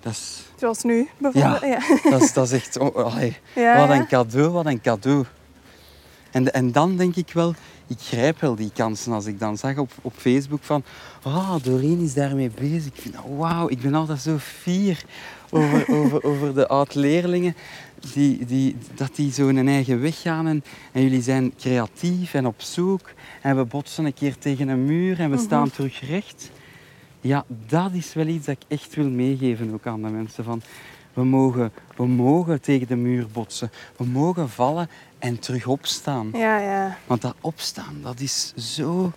Dat is, Zoals nu, bijvoorbeeld. Ja. dat is, dat is echt... oh, allee, wat een cadeau, wat een cadeau. En, en dan denk ik wel, ik grijp wel die kansen. Als ik dan zag op, op Facebook van, ah, Doreen is daarmee bezig. Ik vind dat, wauw, ik ben altijd zo fier over, over, over de oud-leerlingen. Die, die, dat die zo een eigen weg gaan en, en jullie zijn creatief en op zoek. En we botsen een keer tegen een muur en we staan terug recht. Ja, dat is wel iets dat ik echt wil meegeven ook aan de mensen. Van, we, mogen, we mogen tegen de muur botsen. We mogen vallen en terug opstaan. Ja, ja. Want dat opstaan, dat is zo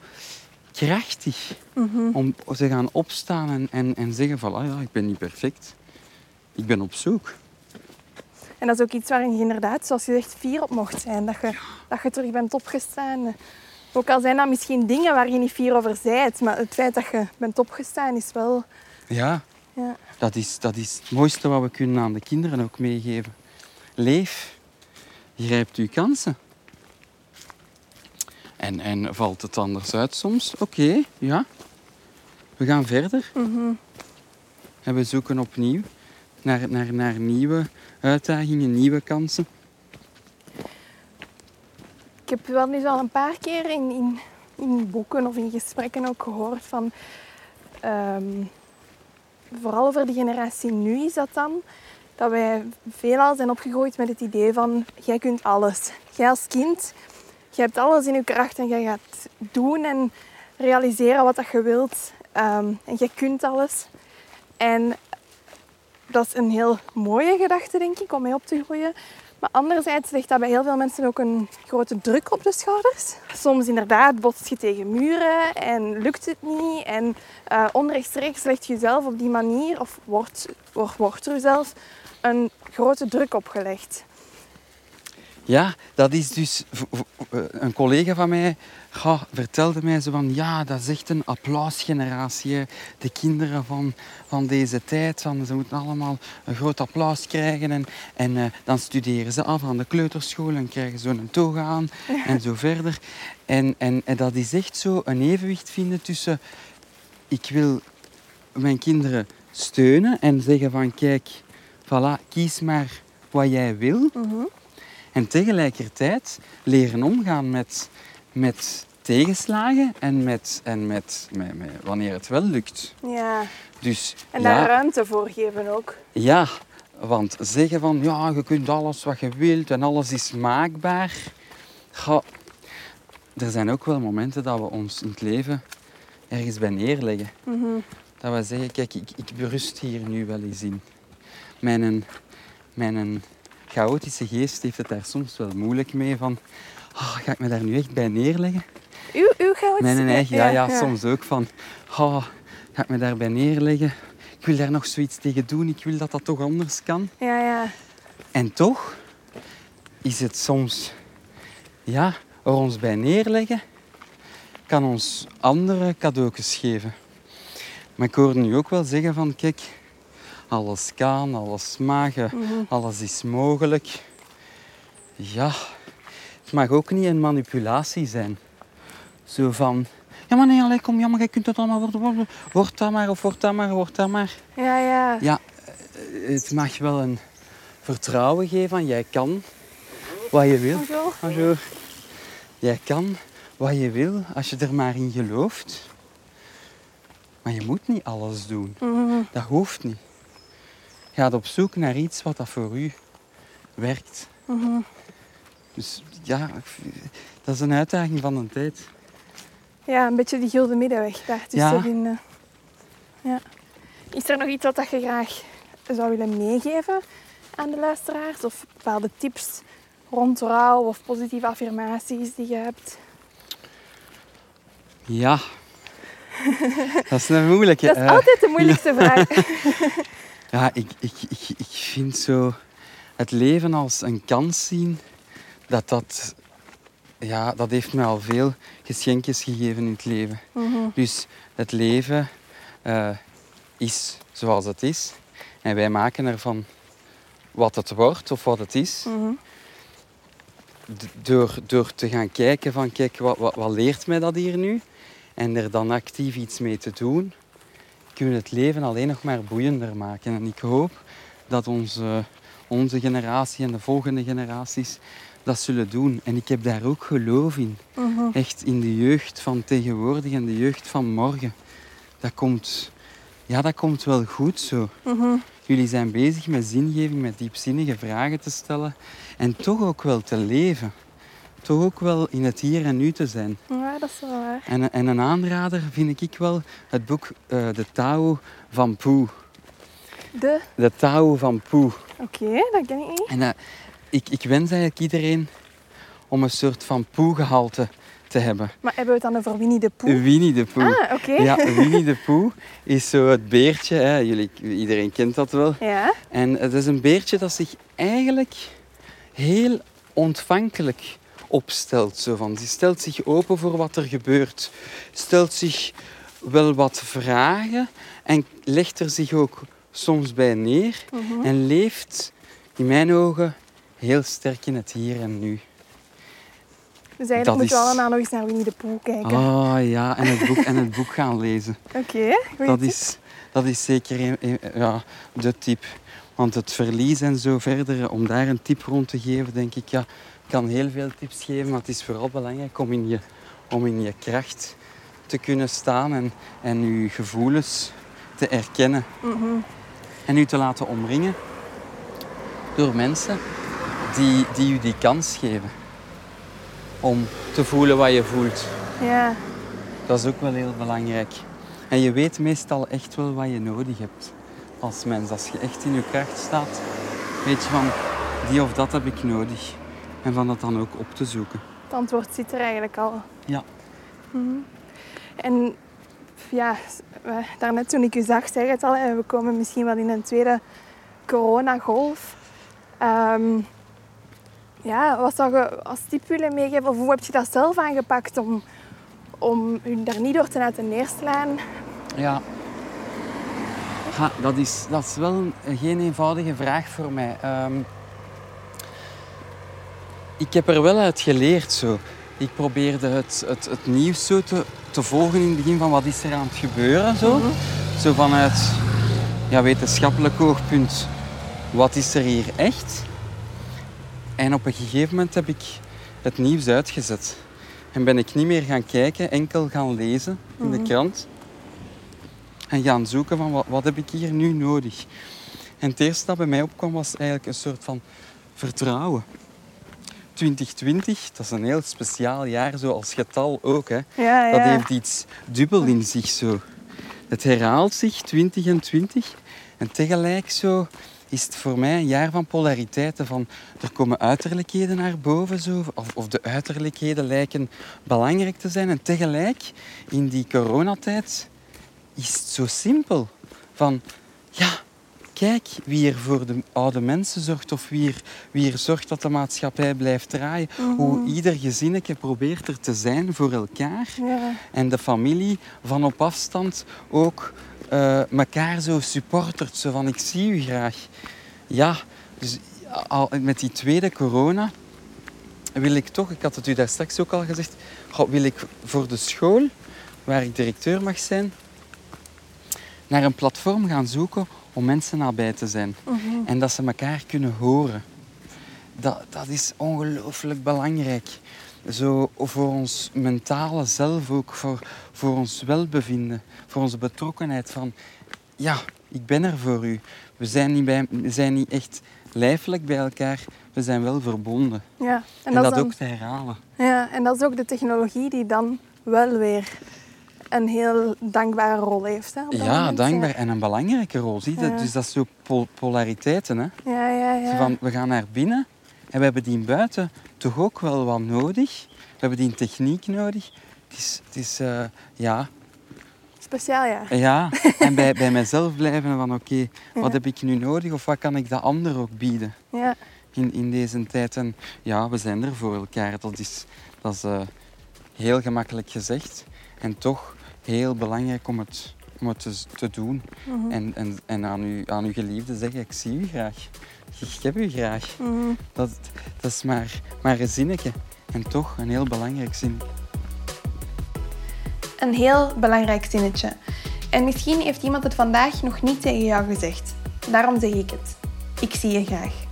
krachtig. Mhm. Om te gaan opstaan en, en, en zeggen van, ah ja, ik ben niet perfect. Ik ben op zoek. En dat is ook iets waarin je inderdaad, zoals je zegt, fier op mocht zijn. Dat je, dat je terug bent opgestaan. Ook al zijn dat misschien dingen waar je niet fier over bent, maar het feit dat je bent opgestaan is wel... Ja, Ja, dat is, dat is het mooiste wat we kunnen aan de kinderen ook meegeven. Leef. Grijpt uw kansen. En, en valt het anders uit soms? Oké, ja. We gaan verder. En we zoeken opnieuw naar, naar, naar nieuwe uitdagingen, nieuwe kansen. Ik heb wel nu al een paar keer in, in, in boeken of in gesprekken ook gehoord van... ehm, vooral over de generatie nu is dat dan. Dat wij veelal zijn opgegroeid met het idee van... Jij kunt alles. Jij als kind, je hebt alles in je kracht en jij gaat doen en realiseren wat dat je wilt. Ehm, en jij kunt alles. En dat is een heel mooie gedachte, denk ik, om mee op te groeien. Maar anderzijds legt dat bij heel veel mensen ook een grote druk op de schouders. Soms inderdaad botst je tegen muren en lukt het niet. En eh, onrechtstreeks legt je jezelf op die manier, of wordt, wordt, wordt er zelf, een grote druk opgelegd. Ja, dat is dus... eh, Een collega van mij vertelde mij zo van... Ja, dat is echt een applausgeneratie. De kinderen van, van deze tijd. Van, ze moeten allemaal een groot applaus krijgen. En, en eh, dan studeren ze af aan de kleuterschool en krijgen zo een toga aan. En zo verder. En, en, en dat is echt zo een evenwicht vinden tussen... Ik wil mijn kinderen steunen en zeggen van... Kijk, voilà, kies maar wat jij wil. En tegelijkertijd leren omgaan met, met tegenslagen en, met, en met, met, met wanneer het wel lukt. Ja, Dus en ja, daar ruimte voor geven ook. ja, want zeggen van ja, je kunt alles wat je wilt en alles is maakbaar. Er zijn ook wel momenten dat we ons in het leven ergens bij neerleggen. Dat we zeggen, kijk, ik, ik berust hier nu wel eens in. Mijn, mijn chaotische geest heeft het daar soms wel moeilijk mee van... ah, ga ik me daar nu echt bij neerleggen? Uw, uw goud? Mijn eigen, ja, ja, soms ook van... ah, ga ik me daarbij neerleggen? Ik ik wil daar nog zoiets tegen doen. Ik wil dat dat toch anders kan. Ja, ja. En toch is het soms, ja, er ons bij neerleggen, kan ons andere cadeautjes geven. Maar ik hoorde nu ook wel zeggen van, kijk, alles kan, alles mag, eh, alles is mogelijk. Ja, het mag ook niet een manipulatie zijn. Zo van, ja maar nee, allee, kom, ja maar jij kunt het allemaal worden, worden. Word dat maar, of word dat maar, word dat maar. Ja, ja. Ja, eh, het mag wel een vertrouwen geven van jij kan wat je wil. Bonjour. Bonjour. Jij kan wat je wil als je er maar in gelooft. Maar je moet niet alles doen. Mhm. Dat hoeft niet. Gaat op zoek naar iets wat dat voor u werkt. Mhm. Dus ja, dat is een uitdaging van een tijd. Ja, een beetje die gulden middenweg daar tussen Ja. vinden. Ja. Is er nog iets wat je graag zou willen meegeven aan de luisteraars? Of bepaalde tips rond rouw of positieve affirmaties die je hebt? Ja. Dat is een moeilijke. Dat is Eh, altijd de moeilijkste vraag. Ja, ik, ik, ik, ik vind zo het leven als een kans zien, dat dat, ja, dat heeft me al veel geschenkjes gegeven in het leven. Mhm. Dus het leven eh, is zoals het is. En wij maken ervan wat het wordt of wat het is. Mhm. Door, door te gaan kijken van, kijk, wat, wat, wat leert mij dat hier nu? En er dan actief iets mee te doen, kunnen we het leven alleen nog maar boeiender maken. En ik hoop dat onze, onze generatie en de volgende generaties dat zullen doen. En ik heb daar ook geloof in. Mhm. Echt in de jeugd van tegenwoordig en de jeugd van morgen. Dat komt, ja, dat komt wel goed zo. Mhm. Jullie zijn bezig met zingeving, met diepzinnige vragen te stellen en toch ook wel te leven. Toch ook wel in het hier en nu te zijn. Ja, dat is wel waar. En, en een aanrader vind ik wel het boek eh, De Tao van Poe. De, De Tao van Poe. oké, dat ken ik niet. En eh, ik, ik wens eigenlijk iedereen om een soort van Poe-gehalte te hebben. Maar hebben we het dan over Winnie de Pooh? Winnie de Poe. Ah, oké. Ja, Winnie de Pooh is zo het beertje. Hè. Jullie, iedereen kent dat wel. Ja. En het is een beertje dat zich eigenlijk heel ontvankelijk opstelt. Zo van. Die stelt zich open voor wat er gebeurt. Stelt zich wel wat vragen en legt er zich ook soms bij neer. Mhm. En leeft in mijn ogen heel sterk in het hier en nu. Dus eigenlijk Dat moeten we is- allemaal nog eens naar Winnie de Pooh kijken. Ah ja, en het boek, en het boek gaan lezen. Oké, goeie Dat tip. is, dat is zeker een, een- ja, de tip. Want het verlies en zo verder, om daar een tip rond te geven, denk ik, ja, kan heel veel tips geven, maar het is vooral belangrijk om in je, om in je kracht te kunnen staan en, en je gevoelens te erkennen. Mhm. En u te laten omringen door mensen die, die u die kans geven om te voelen wat je voelt. Ja. Dat is ook wel heel belangrijk. En je weet meestal echt wel wat je nodig hebt als mens. Als je echt in je kracht staat, weet je van die of dat heb ik nodig. En van dat dan ook op te zoeken. Het antwoord zit er eigenlijk al. Ja. Mhm. En ja, daarnet toen ik u zag, zei het al, we komen misschien wel in een tweede coronagolf. Ehm ja, wat zou je als tip willen meegeven? Of hoe heb je dat zelf aangepakt om, om u daar niet door te laten neerslaan? Ja. Ha, dat, is, dat is wel een- geen eenvoudige vraag voor mij. Ehm, ik heb er wel uit geleerd zo. Ik probeerde het, het, het nieuws zo te, te volgen in het begin van wat is er aan het gebeuren. Zo, zo vanuit ja, wetenschappelijk oogpunt. Wat is er hier echt? En op een gegeven moment heb ik het nieuws uitgezet. En ben ik niet meer gaan kijken, enkel gaan lezen in de krant. En gaan zoeken van wat, wat heb ik hier nu nodig. En het eerste dat bij mij opkwam was eigenlijk een soort van vertrouwen. 2020, dat is een heel speciaal jaar, zo als getal ook. Hè. Ja, Dat ja. heeft iets dubbel in zich zo. Het herhaalt zich, 20 en 20. En tegelijk zo is het voor mij een jaar van polariteiten. Van, er komen uiterlijkheden naar boven, zo, of, of de uiterlijkheden lijken belangrijk te zijn. En tegelijk, in die coronatijd, is het zo simpel. Van, ja, kijk wie er voor de oude mensen zorgt of wie er, wie er zorgt dat de maatschappij blijft draaien. Hoe ieder gezinnetje probeert er te zijn voor elkaar. Ja. En de familie van op afstand ook eh elkaar zo supportert. Zo van, ik zie u graag. Ja, dus al, met die tweede corona wil ik toch, ik had het u daar straks ook al gezegd, wil ik voor de school, waar ik directeur mag zijn, naar een platform gaan zoeken om mensen nabij te zijn. En dat ze elkaar kunnen horen. Dat, dat is ongelooflijk belangrijk. Zo voor ons mentale zelf ook, voor, voor ons welbevinden, voor onze betrokkenheid van, ja, ik ben er voor u. We zijn niet, bij, we zijn niet echt lijfelijk bij elkaar, we zijn wel verbonden. Ja. En, dat, dan- ook te herhalen. Ja, en dat is ook de technologie die dan wel weer een heel dankbare rol heeft. Hè, Ja, moment. dankbaar. En een belangrijke rol. Zie je? Ja. Dus dat is zo pol- polariteiten. Hè? Ja, ja, ja. Van, we gaan naar binnen en we hebben die buiten toch ook wel wat nodig. We hebben die techniek nodig. Het is, het is eh, ja, Speciaal, ja. ja. En bij, bij mezelf blijven van oké, wat heb ik nu nodig of wat kan ik de ander ook bieden ja. in, in deze tijd. En ja, we zijn er voor elkaar. Dat is, dat is eh, heel gemakkelijk gezegd en toch heel belangrijk om het, om het te, te doen. Mhm. En, en, en aan, uw, aan uw geliefde zeggen, ik zie u graag. Ik heb u graag. Mhm. Dat, dat is maar, maar een zinnetje. En toch een heel belangrijk zin. Een heel belangrijk zinnetje. En misschien heeft iemand het vandaag nog niet tegen jou gezegd. Daarom zeg ik het. Ik zie je graag.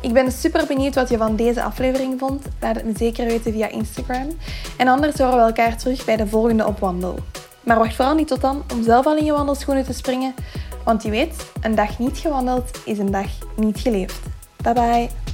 Ik ben super benieuwd wat je van deze aflevering vond. Laat het me zeker weten via Instagram. En anders horen we elkaar terug bij de volgende op wandel. Maar wacht vooral niet tot dan om zelf al in je wandelschoenen te springen. Want je weet, een dag niet gewandeld is een dag niet geleefd. Bye bye.